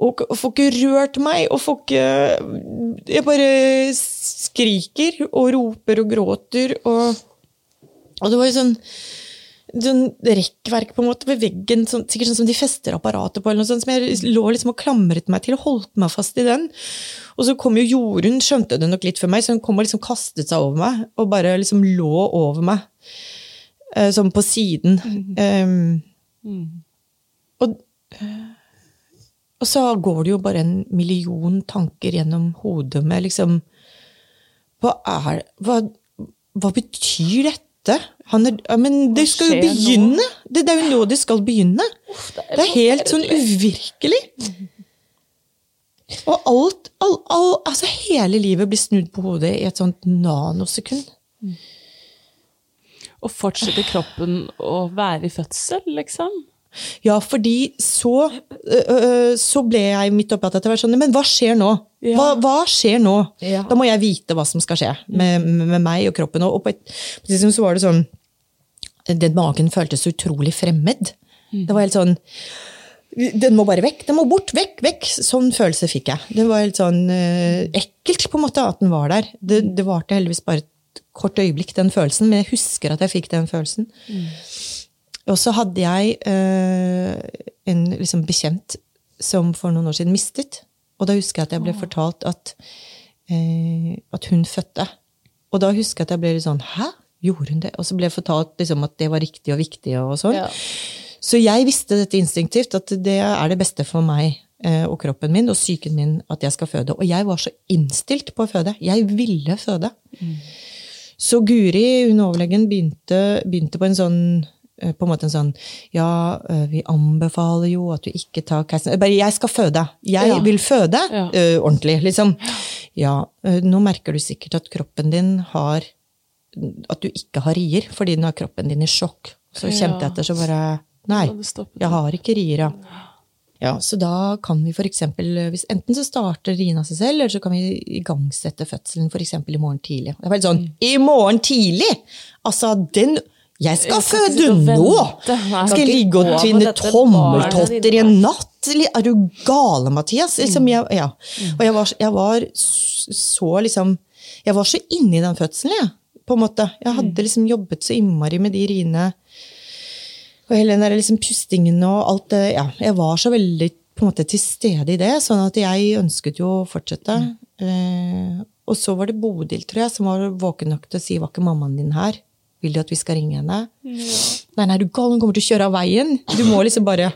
og får ikke rørt meg, og får ikke Jeg bare skriker og roper og gråter, og, og det var jo sånn sånn rekkverk på en måte ved veggen, sånn, sikkert sånn som de fester apparatet på, eller noe sånt, som jeg lå liksom og klamret meg til og holdt meg fast i den. Og så kom jo Jorunn, skjønte det nok litt for meg, så hun kom og liksom kastet seg over meg, og bare liksom lå over meg. eh, sånn på siden. Um, og, og så går det jo bare en million tanker gjennom hodet med liksom Hva er Hva, hva betyr dette? Han er, ja, men det skal jo begynne! Det, det er jo nå det skal begynne. det er helt sånn uvirkelig. Og alt, all, all, altså hele livet blir snudd på hodet i et sånt nanosekund. Og fortsetter kroppen å være i fødsel, liksom? Ja, fordi så, øh, så ble jeg midt oppi at jeg var sånn Men hva skjer nå? Ja. Hva, hva skjer nå? Ja. Da må jeg vite hva som skal skje med, med, meg og kroppen. Og på et på et tidspunkt så var det sånn Den magen føltes utrolig fremmed. Det var helt sånn Den må bare vekk. Den må bort. Vekk, vekk. Sånn følelse fikk jeg. Det var helt sånn øh, ekkelt på en måte at den var der. Det, det varte heldigvis bare et kort øyeblikk, den følelsen, men jeg husker at jeg fikk den følelsen. Og så hadde jeg øh, en liksom bekjent som for noen år siden mistet. Og da husker jeg at jeg ble fortalt at, øh, at hun fødte. Og da husker jeg at jeg ble litt sånn Hæ? Gjorde hun det? Og så ble jeg fortalt liksom, at det var riktig og viktig. og sånn. Ja. Så jeg visste dette instinktivt, at det er det beste for meg eh, og kroppen min og psyken min at jeg skal føde. Og jeg var så innstilt på å føde. Jeg ville føde. Så Guri, hun overlegen, begynte, begynte på en sånn eh, på en måte en sånn Ja, eh, vi anbefaler jo at du ikke tar keisersnitt Bare jeg skal føde. Jeg Ja. vil føde Ja. uh, ordentlig, liksom. Ja, uh, nå merker du sikkert at kroppen din har At du ikke har rier, fordi nå er kroppen din i sjokk. Så kjente jeg etter, så bare Nei, jeg har ikke rier, ja. Ja, så da kan vi for eksempel, hvis Enten så starter riene av seg selv, eller så kan vi igangsette fødselen for eksempel i morgen tidlig. Det er bare sånn I morgen tidlig! Altså, den Jeg skal Jeg skal føde nå! Nei, Skal jeg ligge og tvinne tommeltotter i en natt? Er du gale, Mathias? Liksom, jeg, ja. Og jeg var, jeg var så liksom Jeg var så inne i den fødselen, jeg. På en måte. Jeg hadde liksom jobbet så innmari med de riene. Og hele den der liksom pustingen og alt det ja, Jeg var så veldig på en måte til stede i det, sånn at jeg ønsket jo å fortsette. Eh, og så var det Bodil, tror jeg, som var våken nok til å si 'var ikke mammaen din her'? Vil du at vi skal ringe henne? Nei, nei, er du gal, hun kommer til å kjøre av veien. Du må liksom bare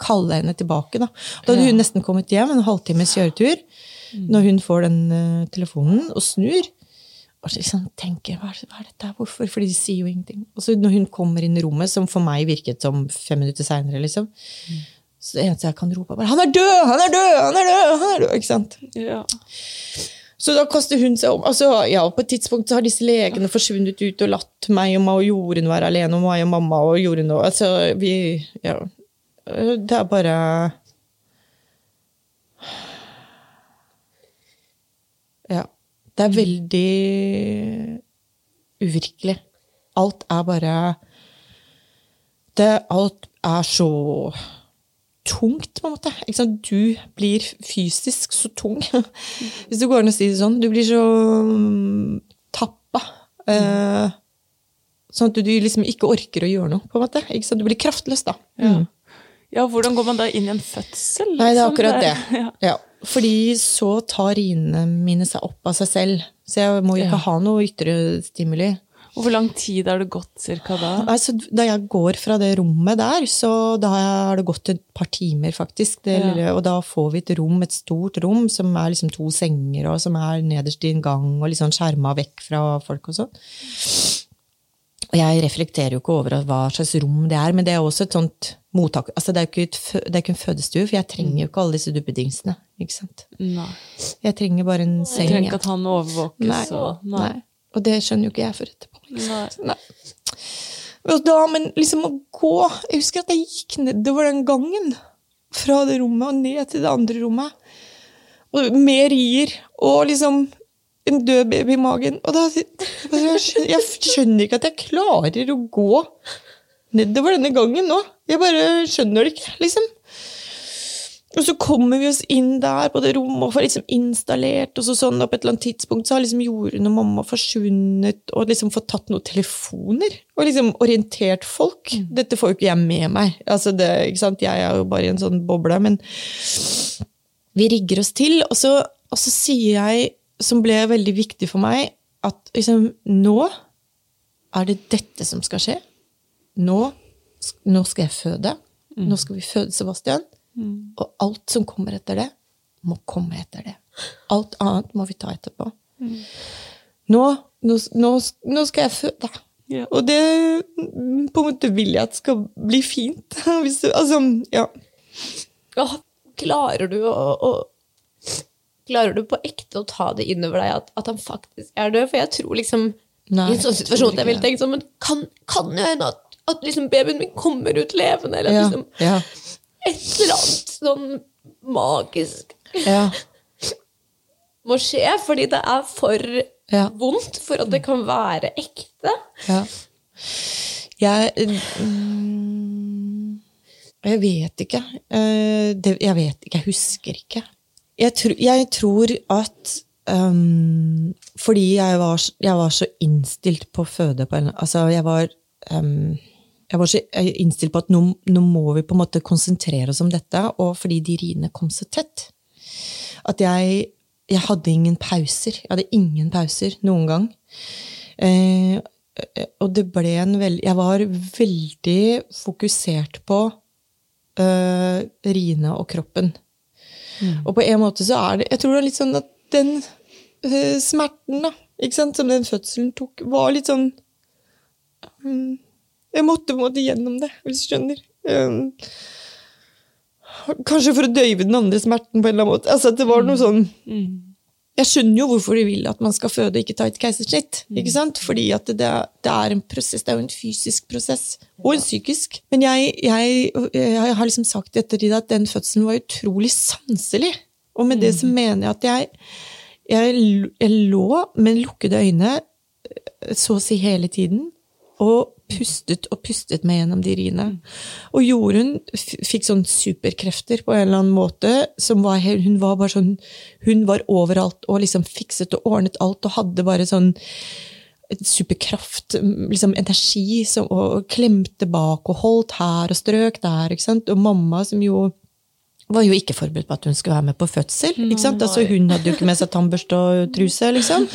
kalle henne tilbake. Da Da hadde hun nesten kommet hjem, en halvtimes kjøretur, når hun får den eh, telefonen og snur. Og så liksom tenker hva er, det, hva er dette hvorfor? Fordi de sier jo ingenting. Og så når hun kommer inn i rommet, som for meg virket som fem minutter seinere, liksom, så det eneste jeg kan rope, er bare 'Han er død! Han er død! Han er død!' Han er død! Ikke sant? Ja. Så da kaster hun seg om. Altså, ja, På et tidspunkt har disse legene forsvunnet ut og latt meg og, meg og Jorunn være alene, og meg og mamma og Jorunn og altså, vi, ja. Det er bare Ja. Det er veldig uvirkelig. Alt er bare det, Alt er så tungt, på en måte. Du blir fysisk så tung, hvis det går an å si det sånn. Du blir så tappa. Mm. sånn at du liksom ikke orker å gjøre noe, på en måte. Du blir kraftløs, da. Mm. ja, hvordan går man da inn i en fødsel? Nei, det er liksom? akkurat det. Ja. Ja. Fordi så tar riene mine seg opp av seg selv. Så jeg må jo ikke Ja. ha noe ytre stimuli. Og hvor lang tid har det gått cirka da? Altså, da jeg går fra det rommet der, så da har det gått et par timer, faktisk. Det, Ja. Og da får vi et rom, et stort rom, som er liksom to senger, og som er nederst i en gang, og litt sånn skjerma vekk fra folk og sånn. Og jeg reflekterer jo ikke over hva slags rom det er, men det er også et sånt mottak. Altså, det er jo ikke, ikke en fødestue, for jeg trenger jo ikke alle disse duppedingsene. Ikke sant? Nei. Jeg trenger bare en Du Jeg trenger ikke at han overvåkes Nei. og Nei. Og det skjønner jo ikke jeg før etterpå. Nei. Nei. Og da, men liksom å gå Jeg husker at jeg gikk nedover den gangen. Fra det rommet og ned til det andre rommet. Og med rier og liksom en død baby i magen. Og da, jeg, skjønner, jeg skjønner ikke at jeg klarer å gå nedover denne gangen nå. Jeg bare skjønner det ikke, liksom. Og så kommer vi oss inn der på det rommet og får liksom installert, og så sånn og på et eller annet tidspunkt så har liksom Jorunn og mamma forsvunnet og liksom fått tatt noen telefoner og liksom orientert folk. Dette får jo ikke jeg med meg. Altså det, ikke sant? Jeg er jo bare i en sånn boble, men vi rigger oss til, og så, og så sier jeg, som ble veldig viktig for meg, at liksom nå er det dette som skal skje. Nå, nå skal jeg føde. Nå skal vi føde Sebastian. Og alt som kommer etter det, må komme etter det. Alt annet må vi ta etterpå. Nå, nå, nå, nå skal jeg føde. Ja. Og det mm, på en måte vil jeg at skal bli fint. Hvis du, altså, ja. Åh, klarer du å, å Klarer du på ekte å ta det innover deg at, at han faktisk er død? For jeg tror liksom Nei, I en sånn situasjon jeg ville tenkt sånn Men kan, kan jo hende at, at liksom babyen min kommer ut levende, eller Ja, liksom ja, et eller annet sånn magisk ja, må skje, fordi det er for Ja. vondt for at det kan være ekte. ja. Jeg mm, Jeg vet ikke. Eh, det, jeg vet ikke. Jeg husker ikke. Jeg, tro, jeg tror at um, Fordi jeg var, jeg var så innstilt på å føde på en Altså, jeg var um, jeg var så innstilt på at nå, nå må vi på en måte konsentrere oss om dette, og fordi de riene kom så tett. At jeg, jeg hadde ingen pauser. Jeg hadde ingen pauser noen gang. Eh, og det ble en veldig Jeg var veldig fokusert på eh, riene og kroppen. Og på en måte så er det Jeg tror det er litt sånn at den eh, smerten da, som den fødselen tok, var litt sånn mm, Jeg måtte på en måte gjennom det, hvis du skjønner. Um, kanskje for å døyve den andre smerten på en eller annen måte. Altså det var noe sånn jeg skjønner jo hvorfor de vil at man skal føde og ikke ta et keisersnitt. ikke sant? Fordi at det, det er en prosess, det er jo en fysisk prosess, og en psykisk. Men jeg, jeg, jeg har liksom sagt i ettertid at den fødselen var utrolig sanselig. Og med det så mener jeg at jeg, jeg, jeg lå med lukkede øyne så å si hele tiden, og pustet og pustet meg gjennom de riene. Og Jorunn fikk sånn superkrefter på en eller annen måte. som var, Hun var bare sånn, hun var overalt og liksom fikset og ordnet alt og hadde bare sånn superkraft, liksom energi, som, og klemte bak og holdt her og strøk der. ikke sant? Og mamma, som jo var jo ikke forberedt på at hun skulle være med på fødsel. ikke sant? Altså, hun hadde jo ikke med seg tannbørste og truse, liksom.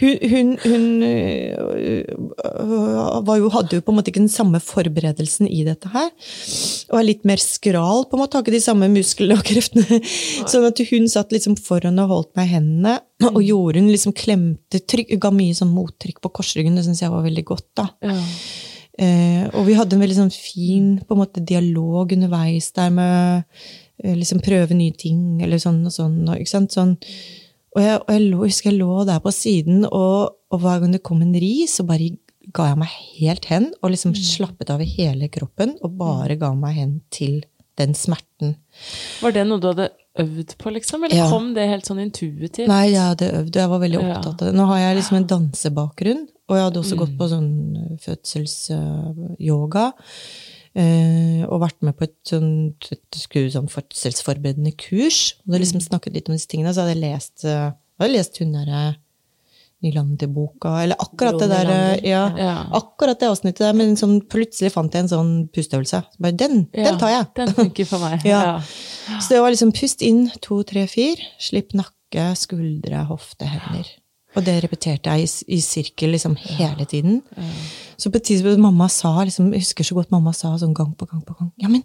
Hun, hun, hun øh, var jo, hadde jo på en måte ikke den samme forberedelsen i dette her. Og er litt mer skral, på en måte, har ikke de samme musklene og kreftene. Sånn at hun satt liksom foran og holdt meg i hendene, og Jorunn liksom klemte, trykk, ga mye sånn mottrykk på korsryggen. Det syns jeg var veldig godt, da. Ja. Eh, og vi hadde en veldig sånn fin på en måte, dialog underveis der med liksom prøve nye ting, eller sånn og sånn. Og, ikke sant? sånn. og jeg, og jeg lå, jeg husker jeg lå der på siden, og, og hver gang det kom en ri, så bare ga jeg meg helt hen, og liksom slappet av i hele kroppen, og bare ga meg hen til den smerten. Var det noe du hadde øvd på, liksom? Eller Ja. kom det helt sånn intuitivt? Nei, jeg hadde øvd, og jeg var veldig opptatt av det. Nå har jeg liksom en dansebakgrunn, og jeg hadde også gått på sånn fødselsyoga. Eh, og vært med på et sånn, et skulle sånn fødselsforberedende kurs. Og da liksom snakket litt om disse tingene, så hadde jeg lest, eh, hadde jeg lest hun derre Nylander-boka, eller akkurat det der eh, ja, Ja. Akkurat det avsnittet der, men sånn, plutselig fant jeg en sånn pusteøvelse. Så bare, den, Ja, den tar jeg! Den funker for meg. Så det var liksom pust inn, to, tre, fire. Slipp nakke, skuldre, hofte, hender. Og det repeterte jeg i, i sirkel liksom hele tiden. Så på et tidspunkt mamma sa, liksom, jeg husker så godt mamma sa sånn gang på gang på gang Ja, men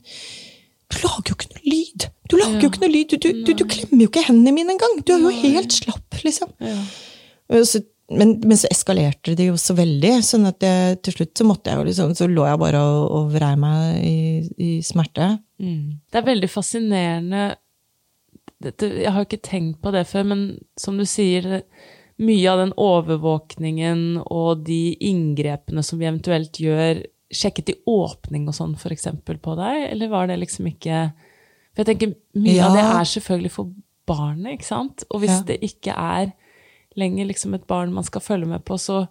du lager jo ikke noe lyd! Du lager jo ikke noe lyd! Du, du, du, du klemmer jo ikke hendene mine engang! Du er jo helt slapp, liksom. Ja. Så, men, men så eskalerte det jo så veldig, sånn at jeg, til slutt så måtte jeg jo liksom, så lå jeg bare og, og vrei meg i, i smerte. Mm. Det er veldig fascinerende Jeg har jo ikke tenkt på det før, men som du sier, mye av den overvåkningen og de inngrepene som vi eventuelt gjør, sjekket i åpning og sånn eksempel på deg, eller var det liksom ikke For jeg tenker, mye av det er selvfølgelig for barnet, ikke sant? Og hvis Ja. det ikke er lenger liksom et barn man skal følge med på, så,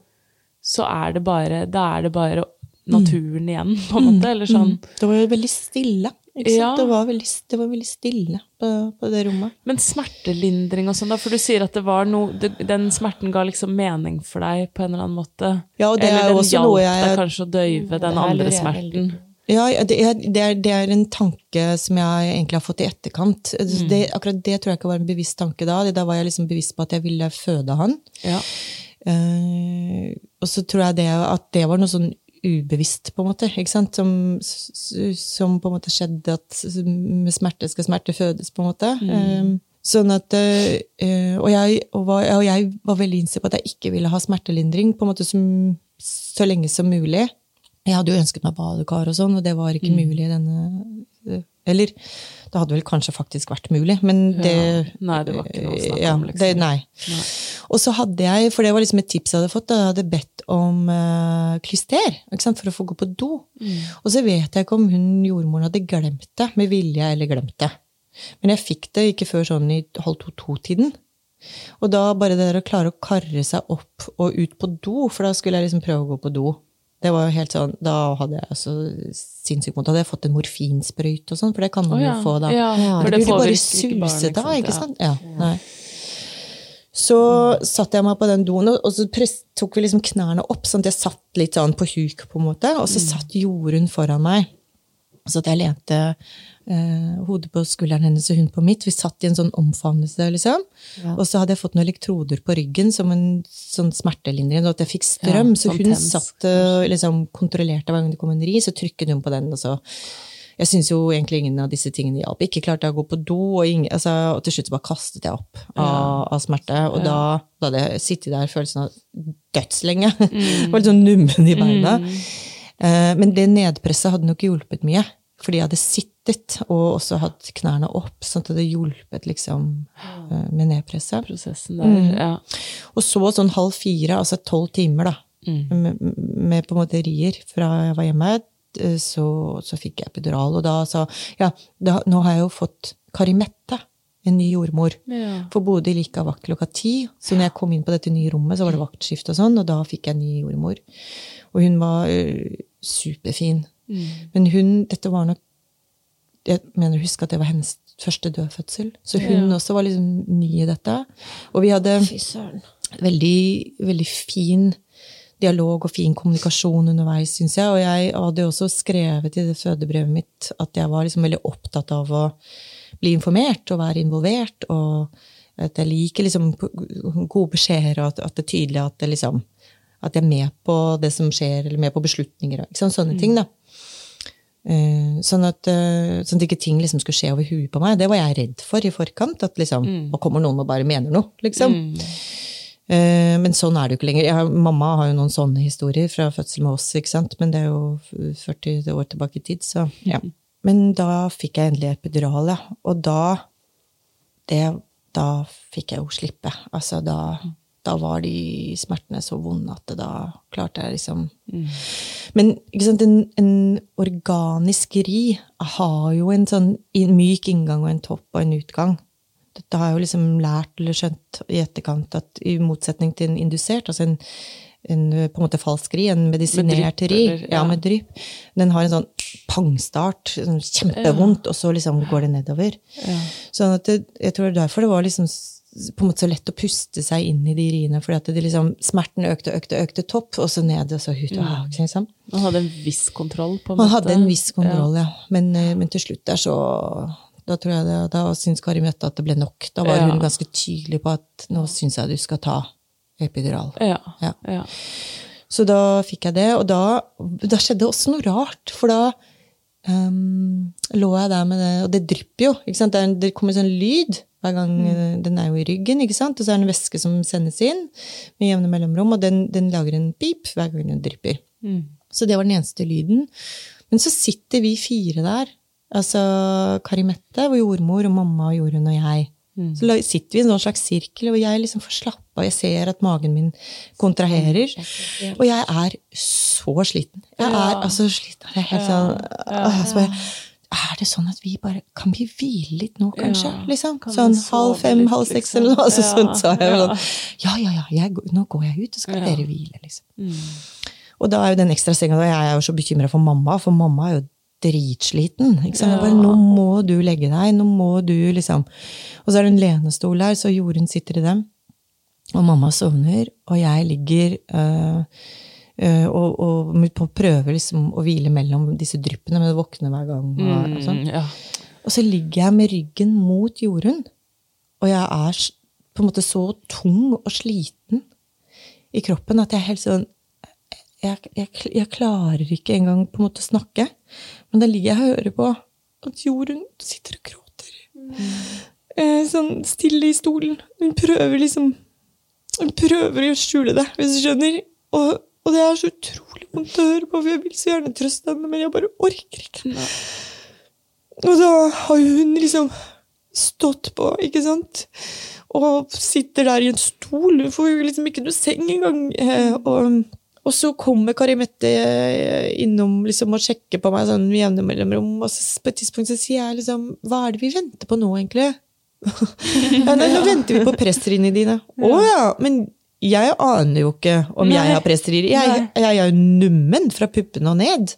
så er det bare Da er det bare naturen igjen, på en måte, eller sånn. Mm. Det var jo veldig stille. Ikke sant? Ja. Det, var veldig, det var veldig stille på, på det rommet. Men smertelindring og sånn, da? For du sier at det var noe det, Den smerten ga liksom mening for deg på en eller annen måte? Ja, og det eller er den hjalp jeg- deg kanskje å døyve den andre smerten? Ja, det er, det, er, det er en tanke som jeg egentlig har fått i etterkant. Det, akkurat det tror jeg ikke var en bevisst tanke da. Da var jeg liksom bevisst på at jeg ville føde han. Ja. Uh, og så tror jeg det, at det var noe sånn ubevisst, på en måte. ikke sant? Som, som på en måte skjedde at med smerte skal smerte fødes, på en måte. Eh, sånn at, eh, og, jeg, og, var, og jeg var veldig innstilt på at jeg ikke ville ha smertelindring på en måte som, så lenge som mulig. Jeg hadde jo ønsket meg badekar og sånn, og det var ikke mulig i denne Eller det hadde vel kanskje faktisk vært mulig, men det Ja. Nei, det var ikke noe å snakke ja, om, liksom. Det, nei. Og så hadde jeg, for det var liksom et tips jeg hadde fått, da jeg hadde bedt om uh, klyster for å få gå på do. Mm. Og så vet jeg ikke om hun jordmoren hadde glemt det, med vilje eller glemt det. Men jeg fikk det ikke før sånn i halv to-to-tiden. Og da bare det der å klare å karre seg opp og ut på do, for da skulle jeg liksom prøve å gå på do. Det var jo helt sånn, Da hadde jeg så sinnssykt vondt. Hadde jeg fått en morfinsprøyte og sånn, for det kan man oh, ja. jo få da. Ja, for det det burde bare suset suse ikke da, ikke Ja. sant? Ja, nei. Så satte jeg meg på den doen, og så tok vi liksom knærne opp, sånn at jeg satt litt sånn på huk, på en måte. Og så satt Jorunn foran meg. Så at jeg lente eh, hodet på skulderen hennes og hun på mitt. Vi satt i en sånn omfavnelse, liksom. Og så hadde jeg fått noen elektroder på ryggen som en sånn smertelindring, og at jeg fikk strøm. Ja, så hun tens, satt og liksom kontrollerte hver gang det kom en ri, så trykket hun på den, og så jeg syns jo egentlig ingen av disse tingene hjalp. Ikke klarte jeg å gå på do, og, ingen, altså, og til slutt bare kastet jeg opp av, av smerte. Og da, da hadde jeg sittet der følelsen av dødslenge. Mm. var litt sånn nummen i beina. Eh, men det nedpresset hadde nok hjulpet mye. Fordi jeg hadde sittet og også hatt knærne opp, sånn at det hjulpet liksom eh, med nedpresset. Prosessen der, Mm. ja. Og så sånn halv fire, altså tolv timer, da, med, med på en måte rier fra jeg var hjemme, eh, så, så fikk jeg epidural. Og da sa ja, da, nå har jeg jo fått Karimette, en ny jordmor. Ja. For Bodil gikk av vakt klokka ti, så når jeg kom inn på dette nye rommet, så var det vaktskift og sånn, og da fikk jeg en ny jordmor. Og hun var øh, superfin. Men hun, dette var nok Jeg mener å at det var hennes første dødfødsel. Så hun også var liksom ny i dette. Og vi hadde veldig, veldig fin dialog og fin kommunikasjon underveis, syns jeg. Og jeg hadde også skrevet i det fødebrevet mitt at jeg var liksom veldig opptatt av å bli informert og være involvert. Og at jeg liker liksom gode beskjeder, og at, det er tydelig at, det liksom, at jeg er med på det som skjer, eller med på beslutninger. Sånne ting, da. Eh, Sånn at, eh, sånn at ikke ting liksom skulle skje over huet på meg. Det var jeg redd for i forkant. At liksom, nå kommer noen og bare mener noe. liksom. Eh, Men sånn er det jo ikke lenger. Har, mamma har jo noen sånne historier fra fødsel med oss, ikke sant? men det er jo 40 år tilbake i tid. så ja. Men da fikk jeg endelig epidural, ja. Og da det, Da fikk jeg jo slippe. Altså da, da var de smertene så vonde at det da klarte jeg liksom Men ikke sant, en, en organisk ri har jo en sånn myk inngang og en topp og en utgang. Dette har jeg jo liksom lært eller skjønt i etterkant at i motsetning til en indusert, altså en, en på en måte falsk ri, en medisinert ri, ja, ja. med drypp, den har en sånn pangstart, sånn kjempevondt, og så liksom går det nedover. Sånn at det, jeg tror det er derfor det var liksom på en måte så lett å puste seg inn i de riene, fordi det liksom, smerten økte, økte, økte topp, og så ned, og så ut. Ikke sant? Man hadde en viss kontroll, på en Man måte. hadde en viss kontroll, ja. Men, eh, men til slutt der så Da tror jeg det, da syntes Kari Mette at det ble nok. Da var Ja. hun ganske tydelig på at nå syns jeg du skal ta epidural. Ja. Ja. ja. Så da fikk jeg det, og da, da skjedde også noe rart. For da um, lå jeg der med det, og det drypper jo. ikke sant? Det, det kommer sånn lyd hver gang mm. Den er jo i ryggen, ikke sant? og så er det en væske som sendes inn med jevne mellomrom, og den, den lager en pip hver gang den drypper. Så det var den eneste lyden. Men så sitter vi fire der. Altså Kari Mette, vår jordmor, og mamma og Jorunn og jeg. Så sitter vi i en sånn slags sirkel, og jeg liksom får slappe av. Jeg ser at magen min kontraherer. Og jeg er så sliten. Jeg er altså sliten. Jeg er helt sånn ja. så bare, Er det sånn at vi bare Kan vi hvile litt nå, kanskje? Ja, liksom? kan Sånn halv fem, litt, halv seks liksom? eller noe. Altså, Ja, sånn sa jeg ja. Ja, ja, ja, jeg, nå går jeg ut, og skal Ja. dere hvile, liksom. Og da er jo den ekstra senga Jeg er jo så bekymra for mamma, for mamma er jo dritsliten. Ikke sant? Bare, nå må du legge deg. Nå må du liksom Og så er det en lenestol her, så Jorunn sitter i dem. Og mamma sovner, og jeg ligger øh, og, og prøver liksom å hvile mellom disse dryppene, men våkner hver gang. Og, og, sånn. Mm, ja. og så ligger jeg med ryggen mot Jorunn, og jeg er på en måte så tung og sliten i kroppen at jeg er helt sånn jeg, jeg, jeg klarer ikke engang på en måte å snakke. Men da ligger jeg og hører på at Jorunn sitter og gråter. Mm. sånn stille i stolen. Hun prøver liksom Hun prøver å skjule det, hvis du skjønner. Og, og det er så utrolig vondt å høre på, for jeg vil så gjerne trøste henne, men jeg bare orker ikke. Og da har hun liksom stått på, ikke sant? Og sitter der i en stol. Hun får liksom ikke noe seng engang. Eh, og, og så kommer Kari Mette eh, innom liksom, og sjekker på meg sånn med jevne mellomrom. Og så, på et tidspunkt så sier jeg liksom Hva er det vi venter på nå, egentlig? ja, nei, nå venter vi på presseriene dine. Å ja. Men jeg aner jo ikke om jeg har presserier. Jeg, jeg er jo nummen fra puppene og ned.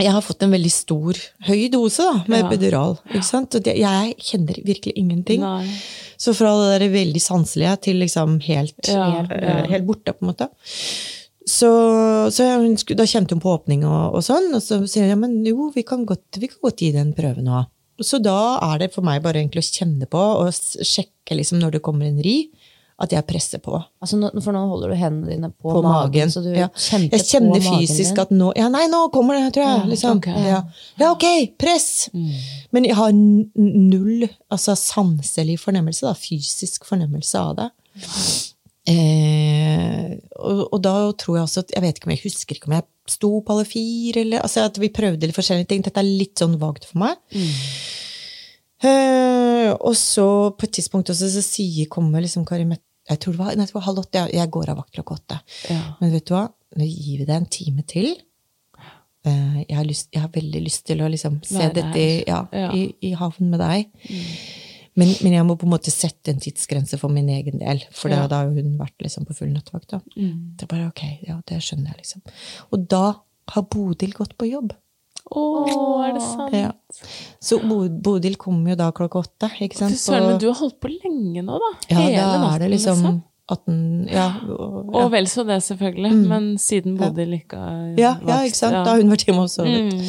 Jeg har fått en veldig stor, høy dose da, med Ja. epidural. Ikke sant? Og det, jeg kjenner virkelig ingenting. Nei. Så fra det der veldig sanselige til liksom helt, Ja, helt, ja. eh, helt borte, på en måte. Så, så jeg, hun da kjente hun på åpning og, og sånn, og så sier jeg men jo, vi kan godt, vi kan godt gi det en prøve nå. Så da er det for meg bare egentlig å kjenne på og sjekke liksom når det kommer en ri, at jeg presser på. Altså, nå, for nå holder du hendene dine på, På magen, magen. så du ja. kjente Jeg kjenner fysisk at nå Ja, nei, nå kommer det, tror jeg. liksom. okay. ja. ja, ok, press! Men jeg har null altså sanselig fornemmelse, da, fysisk fornemmelse av det. Eh, og, og da tror jeg også at Jeg vet ikke om jeg husker ikke om jeg sto på alle fire, eller altså at vi prøvde litt forskjellige ting. Dette er litt sånn vagt for meg. Eh, og så på et tidspunkt også, så sier, kommer liksom Kari Mette Jeg tror det var, nei, det var halv åtte. Jeg, går av vakt klokka åtte. Ja. Men vet du hva? Nå gir vi det en time til. Eh, jeg, har lyst, jeg har veldig lyst til å liksom se Være dette i, ja, Ja. i, i havn med deg. Men, men jeg må på en måte sette en tidsgrense for min egen del. For da, da har hun vært liksom på full nattevakt. Mm. Det er bare ok, ja, det skjønner jeg liksom. Og da har Bodil gått på jobb. Å, er det sant? Ja. Så Bodil kommer jo da klokka åtte. ikke Fy søren, men du har holdt på lenge nå, da. ja, Hele da er det liksom 18 Ja. Og, ja. Og vel så det, selvfølgelig. Men siden Bodil ikke har Ja, ja, ikke sant? Da har hun vært hjemme og sovet. Mm.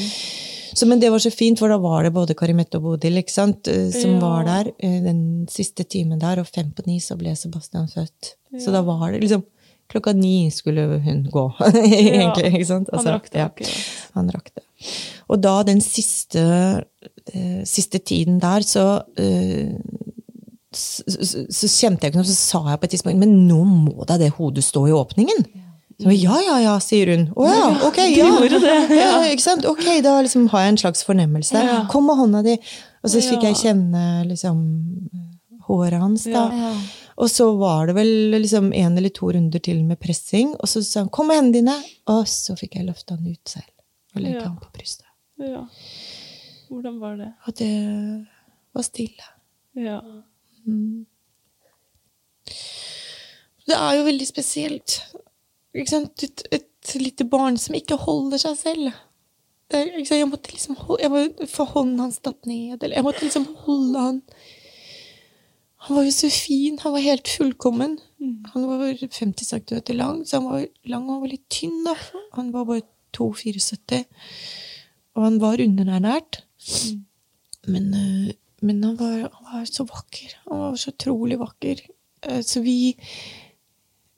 Så, men det var så fint, for da var det både Karimette og Bodil ikke sant, eh, som var der eh, den siste timen der, og fem på ni så ble Sebastian født. Så da var det liksom Klokka ni skulle hun gå, egentlig. ikke sant? Han Altså, rakk det ja, han rakk det. Og da den siste, uh, siste tiden der, så uh, så, så, så kjente jeg ikke noe, så sa jeg på et tidspunkt Men nå må da det hodet stå i åpningen. Så, ja, ja, ja, sier hun. Å ja, ok, ja. ja. ikke sant? Ok, da liksom har jeg en slags fornemmelse. Kom med hånda di. Og så fikk jeg kjenne liksom håret hans, da. Og så var det vel liksom en eller to runder til med pressing, og så sa han 'kom med hendene dine', og så fikk jeg løfta han ut selv og legge Ja. han på brystet. Ja. Hvordan var det? Og det var stille. Ja. Det er jo veldig spesielt. Ikke sant? Et, et lite barn som ikke holder seg selv. Er-? Jeg måtte liksom holde, jeg måtte få hånden hans tatt ned, eller jeg måtte liksom holde han. Han var jo så fin. Han var helt fullkommen. Han var 50 cm lang, så han var lang og han var litt tynn. da. Han var bare 2,74. Og han var underernært. Men, øh, men han, var, han var så vakker. Han var så utrolig vakker. Eh, Så vi,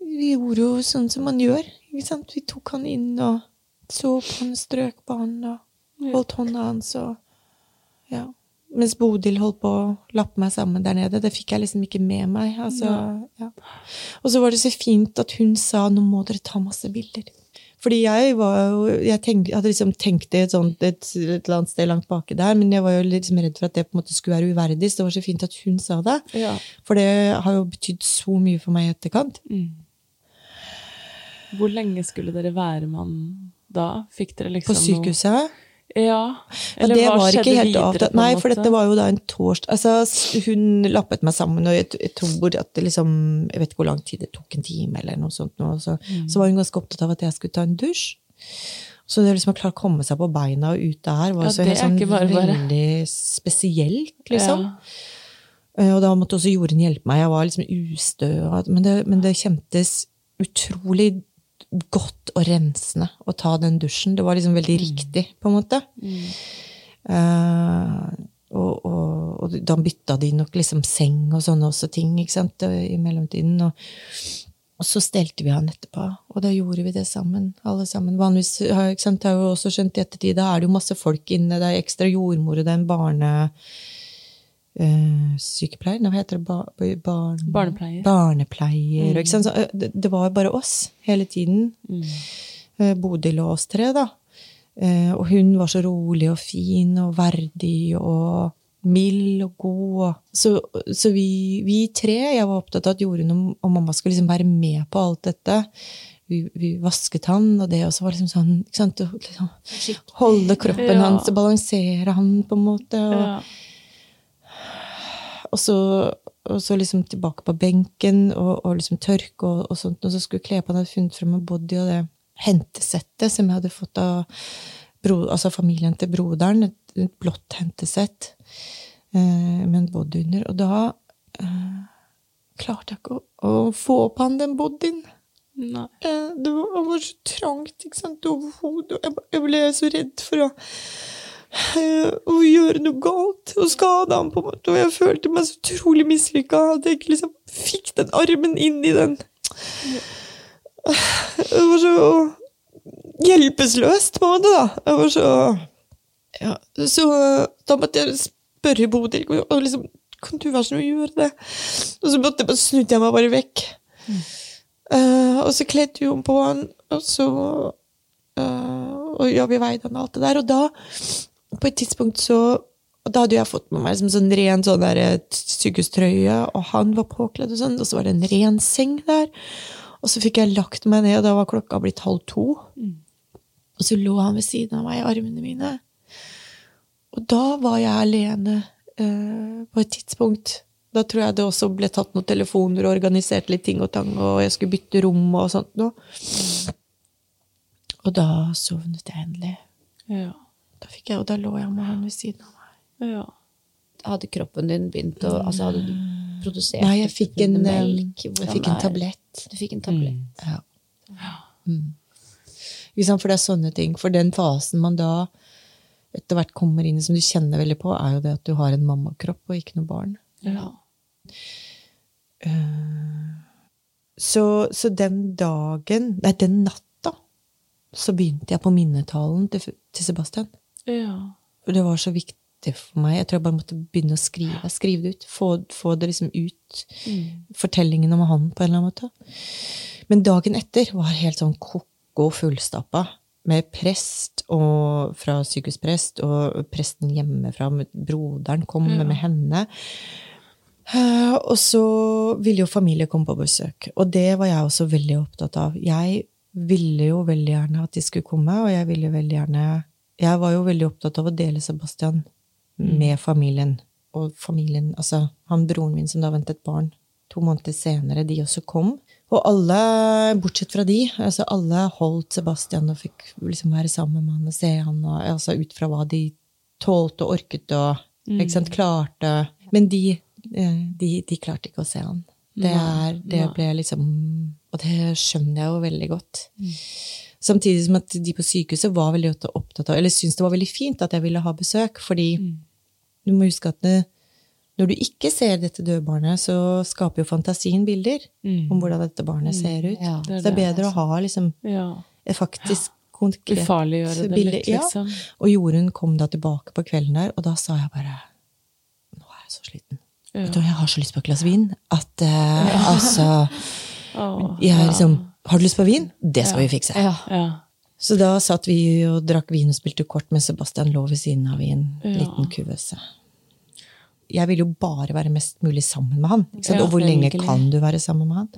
vi gjorde jo sånn som man gjør. Ikke sant? Vi tok han inn og så på han, strøk på han og holdt hånda hans og ja. Mens Bodil holdt på å lappe meg sammen der nede. Det fikk jeg liksom ikke med meg. Altså, ja. Og så var det så fint at hun sa nå må dere ta masse bilder. Fordi jeg var jo Jeg tenk, hadde liksom tenkt det et, sånt, et, et eller annet sted langt baki der, men jeg var jo liksom redd for at det på en måte skulle være uverdig, så det var så fint at hun sa det. Ja. For det har jo betydd så mye for meg i etterkant. Hvor lenge skulle dere være med han da? Fikk dere liksom På sykehuset. Noe? Ja. Eller det hva skjedde helt videre, en Nei, for dette var jo da en torsdag altså, Hun lappet meg sammen, og jeg, jeg tror at det liksom Jeg vet ikke hvor lang tid det tok, en time eller noe sånt. nå, så, Mm. så var hun ganske opptatt av at jeg skulle ta en dusj. Så det liksom å klare å komme seg på beina og ut der var Ja, så sånn bare bare. veldig spesielt, liksom. Ja. Eh, Og da måtte også Jorunn hjelpe meg. Jeg var liksom ustø. Men det, men det kjentes utrolig godt og rensende å ta den dusjen. Det var liksom veldig riktig, på en måte. Eh, og, og, og da bytta de nok liksom seng og sånne også ting ikke sant, i mellomtiden. Og, og så stelte vi han etterpå, og da gjorde vi det sammen. alle sammen. Vanligvis har jeg, ikke sant, jeg har jo også skjønt i ettertid, da er det jo masse folk inne, det er ekstra jordmor, og det er en barne... eh, sykepleier? nå hva heter det? Ba, barn, Barnepleier. Barnepleier. Sant? Så, eh, det, det var bare oss hele tiden. Eh, Bodil og oss tre, da. Uh, og hun var så rolig og fin og verdig og mild og god. Så, så vi, vi tre, jeg var opptatt av at Jorunn og, og mamma skulle liksom være med på alt dette. Vi, vi vasket han, og det også var liksom sånn ikke sant? Liksom, Holde kroppen Ja. hans og balansere han, på en måte. og Ja. Og så, og så liksom tilbake på benken og, og liksom tørke og, og sånt. Og så skulle kle på han hadde funnet frem en body og det hentesettet som jeg hadde fått av bro, altså familien til broderen. Et, et blått hentesett eh, med en body under. Og da eh, klarte jeg ikke å, å få på han den bodyen. Nei. Eh, det var, det var så trangt ikke sant, over hodet. Jeg, jeg ble så redd for å, å gjøre noe galt og skade ham. på en måte, Og jeg følte meg så utrolig mislykka at jeg ikke liksom fikk den armen inn i den. Det var så hjelpeløst, på en måte. da. Jeg var så ja, Så da måtte jeg spørre Bodil og liksom, kan du være så å gjøre det. Og så måtte jeg snudde jeg meg bare vekk. Uh, og så kledde hun på han, og så uh, Og ja, vi veide han og alt det der. Og da, på et tidspunkt så Da hadde jeg fått med meg liksom sånn ren sånn der, eh, sykehustrøye, og han var påkledd, og sånn, og så var det en ren seng der. Og så fikk jeg lagt meg ned, og da var klokka blitt halv to. Og så lå han ved siden av meg i armene mine. Og da var jeg alene eh, på et tidspunkt. Da tror jeg det også ble tatt noen telefoner og organisert litt ting og tang, og jeg skulle bytte rom og sånt noe. Og da sovnet jeg endelig. Ja. Da jeg, da lå jeg med han ved siden av meg. Ja. Hadde kroppen din begynt å altså Hadde du produsert Nei, jeg fikk en, eh, melk? jeg fikk en tablett. Du fikk en tablett. Ja. Mm. For det er sånne ting. For den fasen man da etter hvert kommer inn i, som du kjenner veldig på, er jo det at du har en mammakropp og ikke noe barn. Ja. Så, så den dagen, nei, den natta, så begynte jeg på minnetalen til, til Sebastian. Ja. Det var så viktig for meg. Jeg tror jeg bare måtte begynne å skrive. Skrive det ut. Få, få det liksom ut. Fortellingen om han på en eller annen måte. Men dagen etter var helt sånn ko-ko fullstappa. Med prest og fra sykehusprest, og presten hjemmefra. med Broderen kom med henne. Eh, Og så ville jo familie komme på besøk. Og det var jeg også veldig opptatt av. Jeg ville jo veldig gjerne at de skulle komme, og jeg ville veldig gjerne Jeg var jo veldig opptatt av å dele Sebastian med familien. Og familien, altså han broren min som da ventet barn to måneder senere, de også kom. Og alle, bortsett fra de, altså alle holdt Sebastian og fikk liksom være sammen med han og se han, og, altså ut fra hva de tålte og orket og ikke sant, klarte. Men de, eh, de, de klarte ikke å se han. Det, er, det ble liksom Og det skjønner jeg jo veldig godt. Samtidig som at de på sykehuset var veldig opptatt av, eller syntes det var veldig fint at jeg ville ha besøk, fordi du må huske at det, når du ikke ser dette døde barnet, så skaper jo fantasien bilder om hvordan dette barnet ser ut. Ja, det så det er det, bedre å ha liksom ja. et faktisk konkret Ufarliggjøre det bilde. litt, liksom. Ja. Og Jorunn kom da tilbake på kvelden der, og da sa jeg bare Nå er jeg så sliten. Ja. Vet du, jeg har så lyst på et glass vin at eh, altså Åh, jeg liksom, Har du lyst på vin? Det skal vi fikse. Ja. ja. Så da satt vi og drakk vin og spilte kort, med Sebastian lå ved siden av i en Ja. liten kuvøse. Jeg ville jo bare være mest mulig sammen med han. Ikke sant? Ja, og hvor lenge kan du være sammen med han?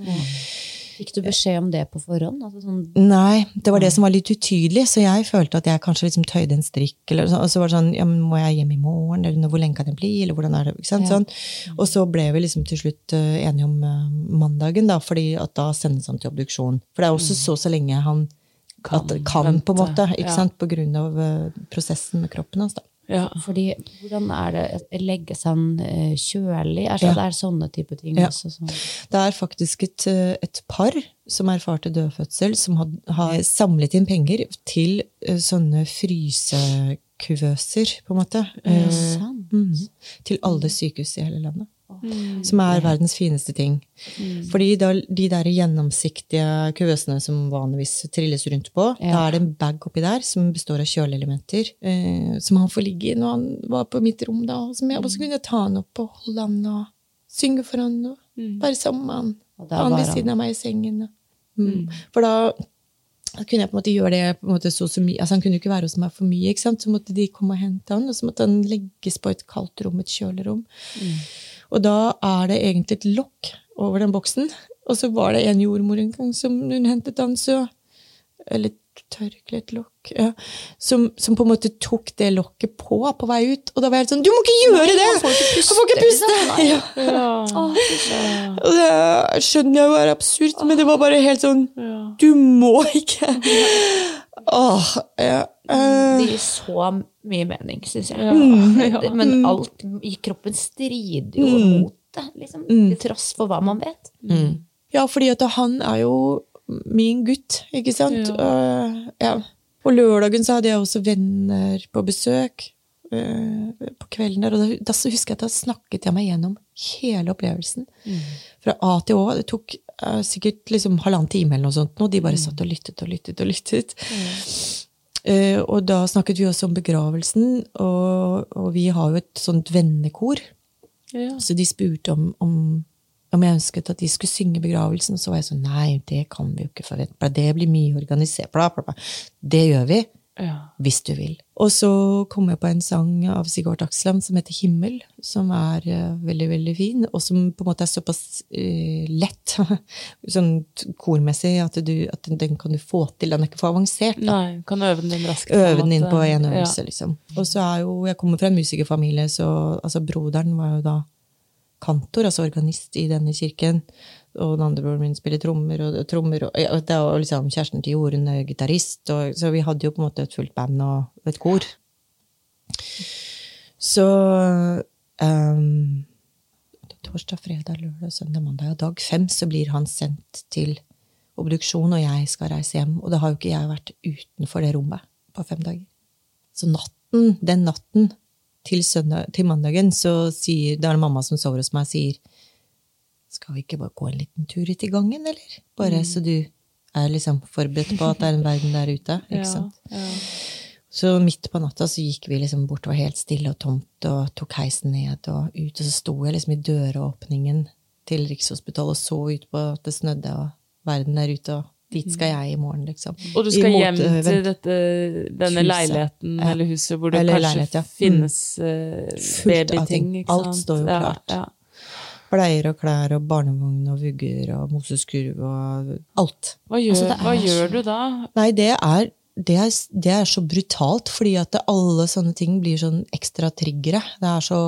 Fikk du beskjed om det på forhånd? Altså sånn, Nei, det var det som var litt utydelig, så jeg følte at jeg kanskje liksom tøyde en strikk. Eller så, og så var det sånn, ja, men må jeg hjem i morgen? Eller hvor lenge kan det bli? Eller hvordan er det? Ikke sant? Ja. Sånn. Og så ble vi liksom til slutt eh, enige om eh, mandagen, da, fordi at da sendes han til obduksjon. For det er også så så lenge han Kan at kan, på en måte. Ikke Ja. sant? På grunn av eh, prosessen med kroppen hans. da. Ja. Fordi, hvordan er det Legges han eh, kjølig? Er, så, Ja. det er sånne type ting Ja. også? Sånn. Det er faktisk et, eh, et par som erfarte dødfødsel, som har, har samlet inn penger til eh, sånne frysekuvøser, på en måte. Ja, sant? mhm. Til alle sykehus i hele landet. Som er verdens fineste ting. Fordi da, de der gjennomsiktige kuvøsene som vanligvis trilles rundt på, Ja. da er det en bag oppi der som består av kjøleelementer, eh, som han får ligge i når han var på mitt rom. da, og jeg også kunne ta han opp og holde han og synge for han og være sammen med han. Og han ved siden av meg i sengen. og- Mm. For da kunne jeg på en måte gjøre det måte så, så mye. Altså Han kunne jo ikke være hos meg for mye, så måtte de komme og hente han, og så måtte han legges på et kaldt rom, et kjølerom. Og da er det egentlig et lokk over den boksen. Og så var det en jordmor en gang som hun hentet han, så Eller tørkle, et lokk. Ja, som, som på en måte tok det lokket på på vei ut. Og da var jeg helt sånn Du må ikke gjøre det! Han får ikke puste! Ja. Og det skjønner jeg jo er absurd, men det var bare helt sånn Du må ikke! Åh, ja. Uh. Det gir så mye mening, syns jeg. Ja, ja. Men alt i kroppen strider jo mot det, liksom. Mm. Til tross for hva man vet. Ja, fordi at han er jo min gutt, ikke sant? Eh, ja. På lørdagen så hadde jeg også venner på besøk eh, på kvelden der, og da, da husker jeg at da snakket jeg meg gjennom hele opplevelsen. Fra A til Å. Det tok eh, sikkert liksom halvannen time eller noe sånt, og de bare satt og lyttet og lyttet og lyttet. Eh, og da snakket vi også om begravelsen, og, og vi har jo et sånt vennekor. Ja. Så de spurte om, om, om jeg ønsket at de skulle synge begravelsen. Så var jeg sånn nei, det kan vi jo ikke forvente. Det blir mye organisert. Bla, bla, bla. Det gjør vi, Ja. hvis du vil. Og så kom jeg på en sang av Sigvart Aksland som heter Himmel, som er eh, veldig, veldig fin, og som på en måte er såpass uh, lett, sånn kormessig, at, du, at den, kan du få til. Den er ikke for avansert. da Nei, kan øve den inn raskt. øve den inn på en øvelse, Ja. liksom. Og så er jo, jeg kommer fra en musikerfamilie, så altså, broderen var jo da kantor, altså organist i denne kirken. Og den andre broren min spiller trommer, og, og trommer, og, og det var liksom kjæresten til Jorunn er gitarist, og, så vi hadde jo på en måte et fullt band og et kor. Så um, torsdag, fredag, lørdag, søndag, mandag og dag fem så blir han sendt til obduksjon, og jeg skal reise hjem. Og da har jo ikke jeg vært utenfor det rommet på fem dager. Så natten, den natten til, søndag, til mandagen, så sier det er mamma som sover hos meg, sier skal vi ikke bare gå en liten tur ut i gangen, eller? Bare så du er liksom forberedt på at det er en verden der ute. ikke Ja, sant? ja. Så midt på natta så gikk vi liksom bort, det var helt stille og tomt, og tok heisen ned og ut, og så sto jeg liksom i døråpningen til Rikshospitalet og så ut på at det snødde, og verden der ute, og dit skal jeg i morgen, liksom. Og du skal hjem til dette, denne Huset. leiligheten eller huset hvor det Eller kanskje ja. Mm. finnes ting. babyting. Alt står jo klart. Ja, Bleier og klær og barnevogn og vugger og moseskurv og alt. Hva, gjør, Altså, er hva gjør du da? Nei, det er, det er, det er så brutalt, fordi at det, alle sånne ting blir sånn ekstra triggere. Det er så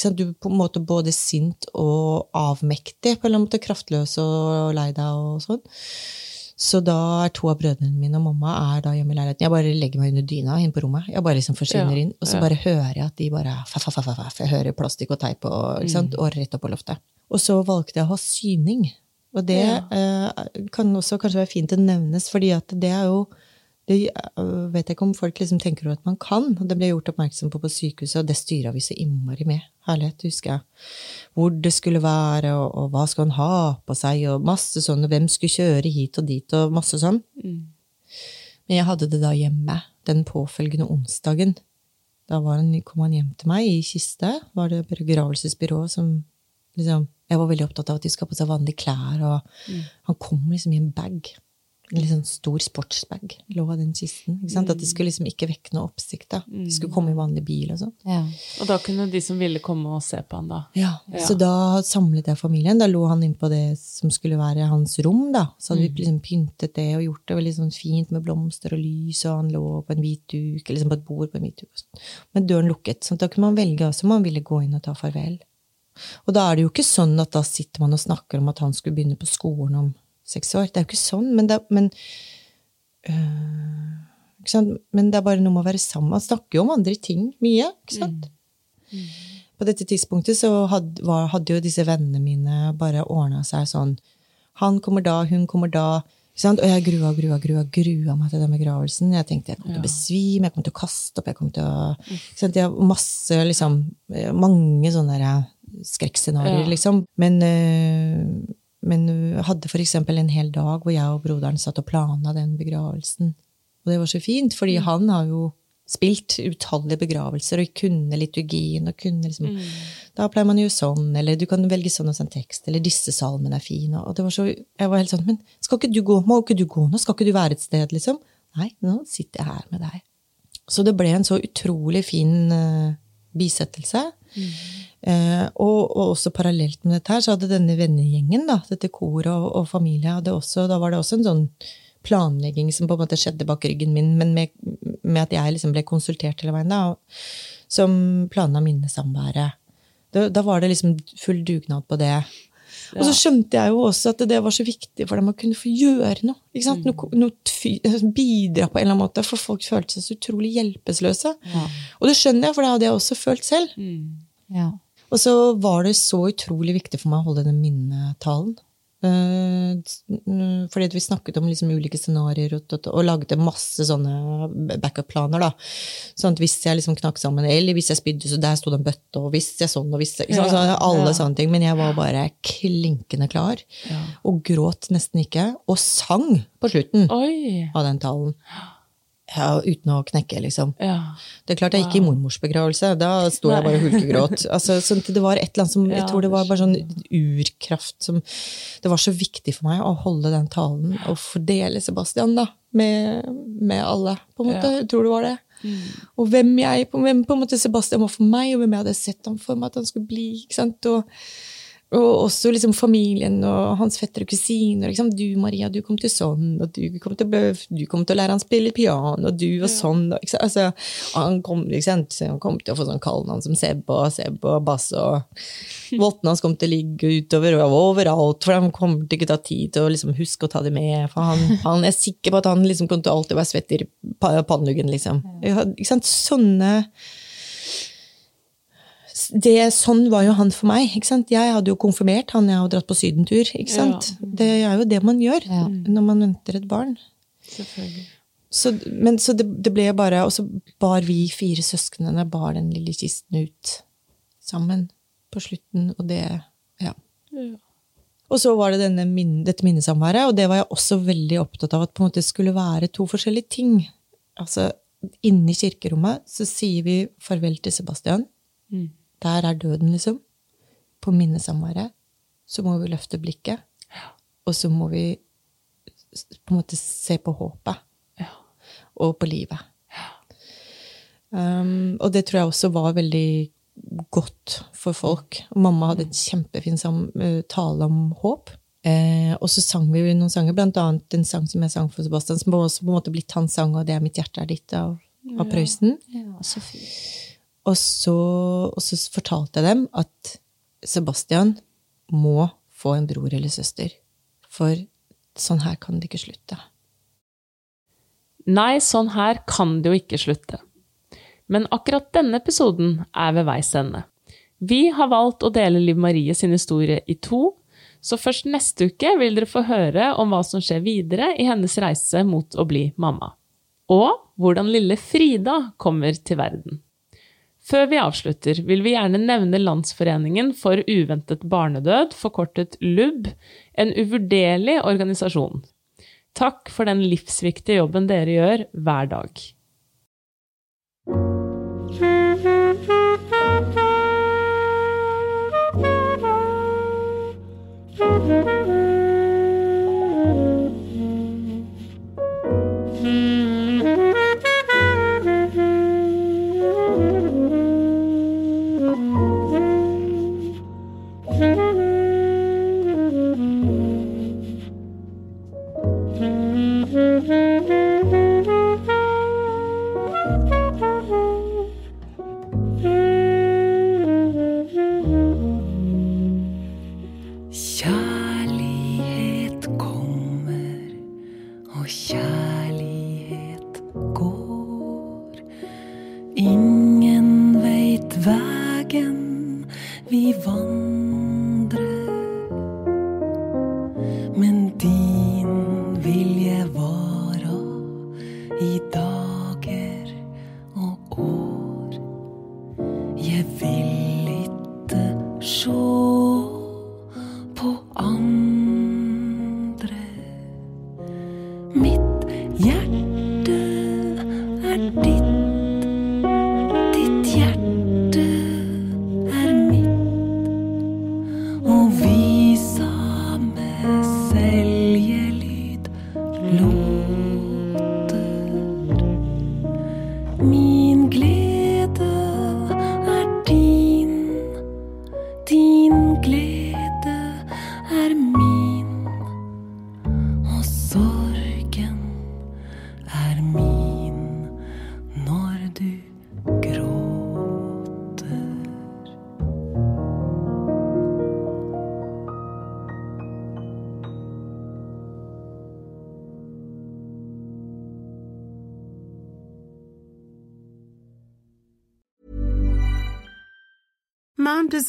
sant? Du er på en måte både sint og avmektig, på en eller annen måte kraftløs og lei deg og sånn. Så da er to av brødrene mine og mamma er da hjemme i leiligheten. Jeg bare legger meg under dyna inn på rommet. Jeg bare liksom forsvinner Ja, inn, og så ja. bare hører jeg at de bare faff, faff, faff, faff. Jeg hører plastikk og teip og, sant? og rett opp på loftet. Og så valgte jeg å ha syning. Og det Ja. eh, kan også kanskje være fint å nevnes, fordi at det er jo det øh, vet jeg ikke om folk liksom tenker at man kan. Det ble gjort oppmerksom på på sykehuset, og det styra vi så innmari med. Herlighet, husker jeg. Hvor det skulle være, og, og hva skal han ha på seg, og masse sånn, og hvem skulle kjøre hit og dit, og masse sånn. Men jeg hadde det da hjemme den påfølgende onsdagen. Da var han, kom han hjem til meg i kiste. Var det begravelsesbyrået som liksom Jeg var veldig opptatt av at de skulle ha på seg vanlige klær, og han kom liksom i en bag. En litt sånn stor sportsbag lå av den kisten. Ikke sant? At det skulle liksom ikke vekke noe oppsikt. da. Det skulle komme i vanlig bil og sånn. Ja. Og da kunne de som ville komme og se på han da. Ja, Så da samlet jeg familien. Da lå han inne på det som skulle være hans rom. da. Så hadde vi liksom pyntet det og gjort det veldig sånn fint med blomster og lys, og han lå på en hvit duk, liksom på et bord på en hvit duk. Med døren lukket. Så da kunne man velge også om man ville gå inn og ta farvel. Og da er det jo ikke sånn at da sitter man og snakker om at han skulle begynne på skolen om seks år. Det er jo ikke sånn, men det, men, øh, ikke sant? men det er bare noe med å være sammen. Man snakker jo om andre ting mye. ikke sant? På dette tidspunktet så hadde, var, hadde jo disse vennene mine bare ordna seg sånn Han kommer da, hun kommer da. Sant? Og jeg grua, grua, grua, grua meg til den begravelsen. Jeg tenkte jeg kom til å besvime, jeg kom til å kaste opp. jeg kom til å... Ikke sant? Jeg har masse, liksom, mange sånne eh, skrekkscenarioer, Ja. liksom. Men, øh, men hun hadde eksempel en hel dag hvor jeg og broderen satt og plana den begravelsen. Og det var så fint, fordi han har jo spilt utallige begravelser og kunne liturgien og kunne liksom Da pleier man jo sånn, eller du kan velge sånn og sånn tekst, eller disse salmene er fine. Og det var så, jeg var helt sånn Men skal ikke du gå? Må ikke du gå nå? Skal ikke du være et sted, liksom? Nei, nå sitter jeg her med deg. Så det ble en så utrolig fin uh, bisettelse. Eh, og, og også parallelt med dette her, så hadde denne vennegjengen, da, dette koret og, og familie, hadde også, da var det også en sånn planlegging som på en måte skjedde bak ryggen min, men med, med at jeg liksom ble konsultert hele veien, da, som planla minnesamværet. Da, da var det liksom full dugnad på det. Og så skjønte jeg jo også at det var så viktig for dem å kunne få gjøre noe. ikke sant? Noe, noe fy- bidra på en eller annen måte, for folk følte seg så utrolig hjelpeløse. Og det skjønner jeg, for det hadde jeg også følt selv. Ja. Og så var det så utrolig viktig for meg å holde den minnetalen. Eh, fordi vi snakket om liksom ulike scenarioer og, og, og lagde masse sånne backup-planer. da. Sånn at hvis jeg liksom knakk sammen, eller hvis jeg spydde, så der sto det en bøtte, og hvis jeg sånn, og hvis jeg, liksom? Ja, så Alle ja. sånne ting. Men jeg var bare klinkende klar. Og gråt nesten ikke. Og sang på slutten Oi! av den talen. Ja, uten å knekke, liksom. Ja. Det er klart jeg gikk i mormors begravelse. Da sto jeg bare og hulkegråt. Altså, sånn det var et eller annet som, jeg tror det var bare sånn urkraft som Det var så viktig for meg å holde den talen og fordele Sebastian da, med, med alle. på en måte. Jeg tror det var det. Og hvem jeg, hvem på en måte Sebastian var for meg, og hvem jeg hadde sett ham for meg at han skulle bli. ikke sant? Og, og også liksom familien og hans fettere og kusiner. Liksom. Du, Maria, du kom til sånn, og du kom til, å du kom til å lære han å spille piano, og du og sånn. Og? Altså, han, kom, han kom til å få sånn kallenavn som Seb og Seb og Bass, og vottene hans kom til å ligge utover og overalt, for han kommer til ikke ta tid til å liksom huske å ta det med. For han, han er sikker på at han liksom kommer til å alltid være svett i pa- panneluggen, liksom. Ja, Ikke sant? Sånne det, sånn var jo han for meg. ikke sant? Jeg hadde jo konfirmert han jeg hadde dratt på sydentur. ikke sant? Det er jo det man gjør Ja. når man venter et barn. Så, men, så det, det ble bare Og så bar vi fire søsknene bar den lille kisten ut sammen på slutten, og det Ja. Ja. Og så var det denne min, dette minnesamværet, og det var jeg også veldig opptatt av at på en måte skulle være to forskjellige ting. Altså, Inni kirkerommet så sier vi farvel til Sebastian. Mm. Der er døden, liksom. På minnesamværet så må vi løfte blikket, og så må vi på en måte se på håpet. Ja. Og på livet. Um, og det tror jeg også var veldig godt for folk. Mamma hadde en kjempefin eh, tale om håp. Eh, og så sang vi noen sanger, blant annet en sang som jeg sang for Sebastian, som også på en måte blitt hans sang, og det er 'Mitt hjerte er ditt' av, av Prøysen. ja, så fint. Og så, og så fortalte jeg dem at Sebastian må få en bror eller søster. For sånn her kan det ikke slutte. Nei, sånn her kan det jo ikke slutte. Men akkurat denne episoden er ved veis ende. Vi har valgt å dele Liv Marie sin historie i to, så først neste uke vil dere få høre om hva som skjer videre i hennes reise mot å bli mamma. Og hvordan lille Frida kommer til verden. Før vi avslutter, vil vi gjerne nevne Landsforeningen for uventet barnedød, forkortet LUB, en uvurderlig organisasjon. Takk for den livsviktige jobben dere gjør hver dag.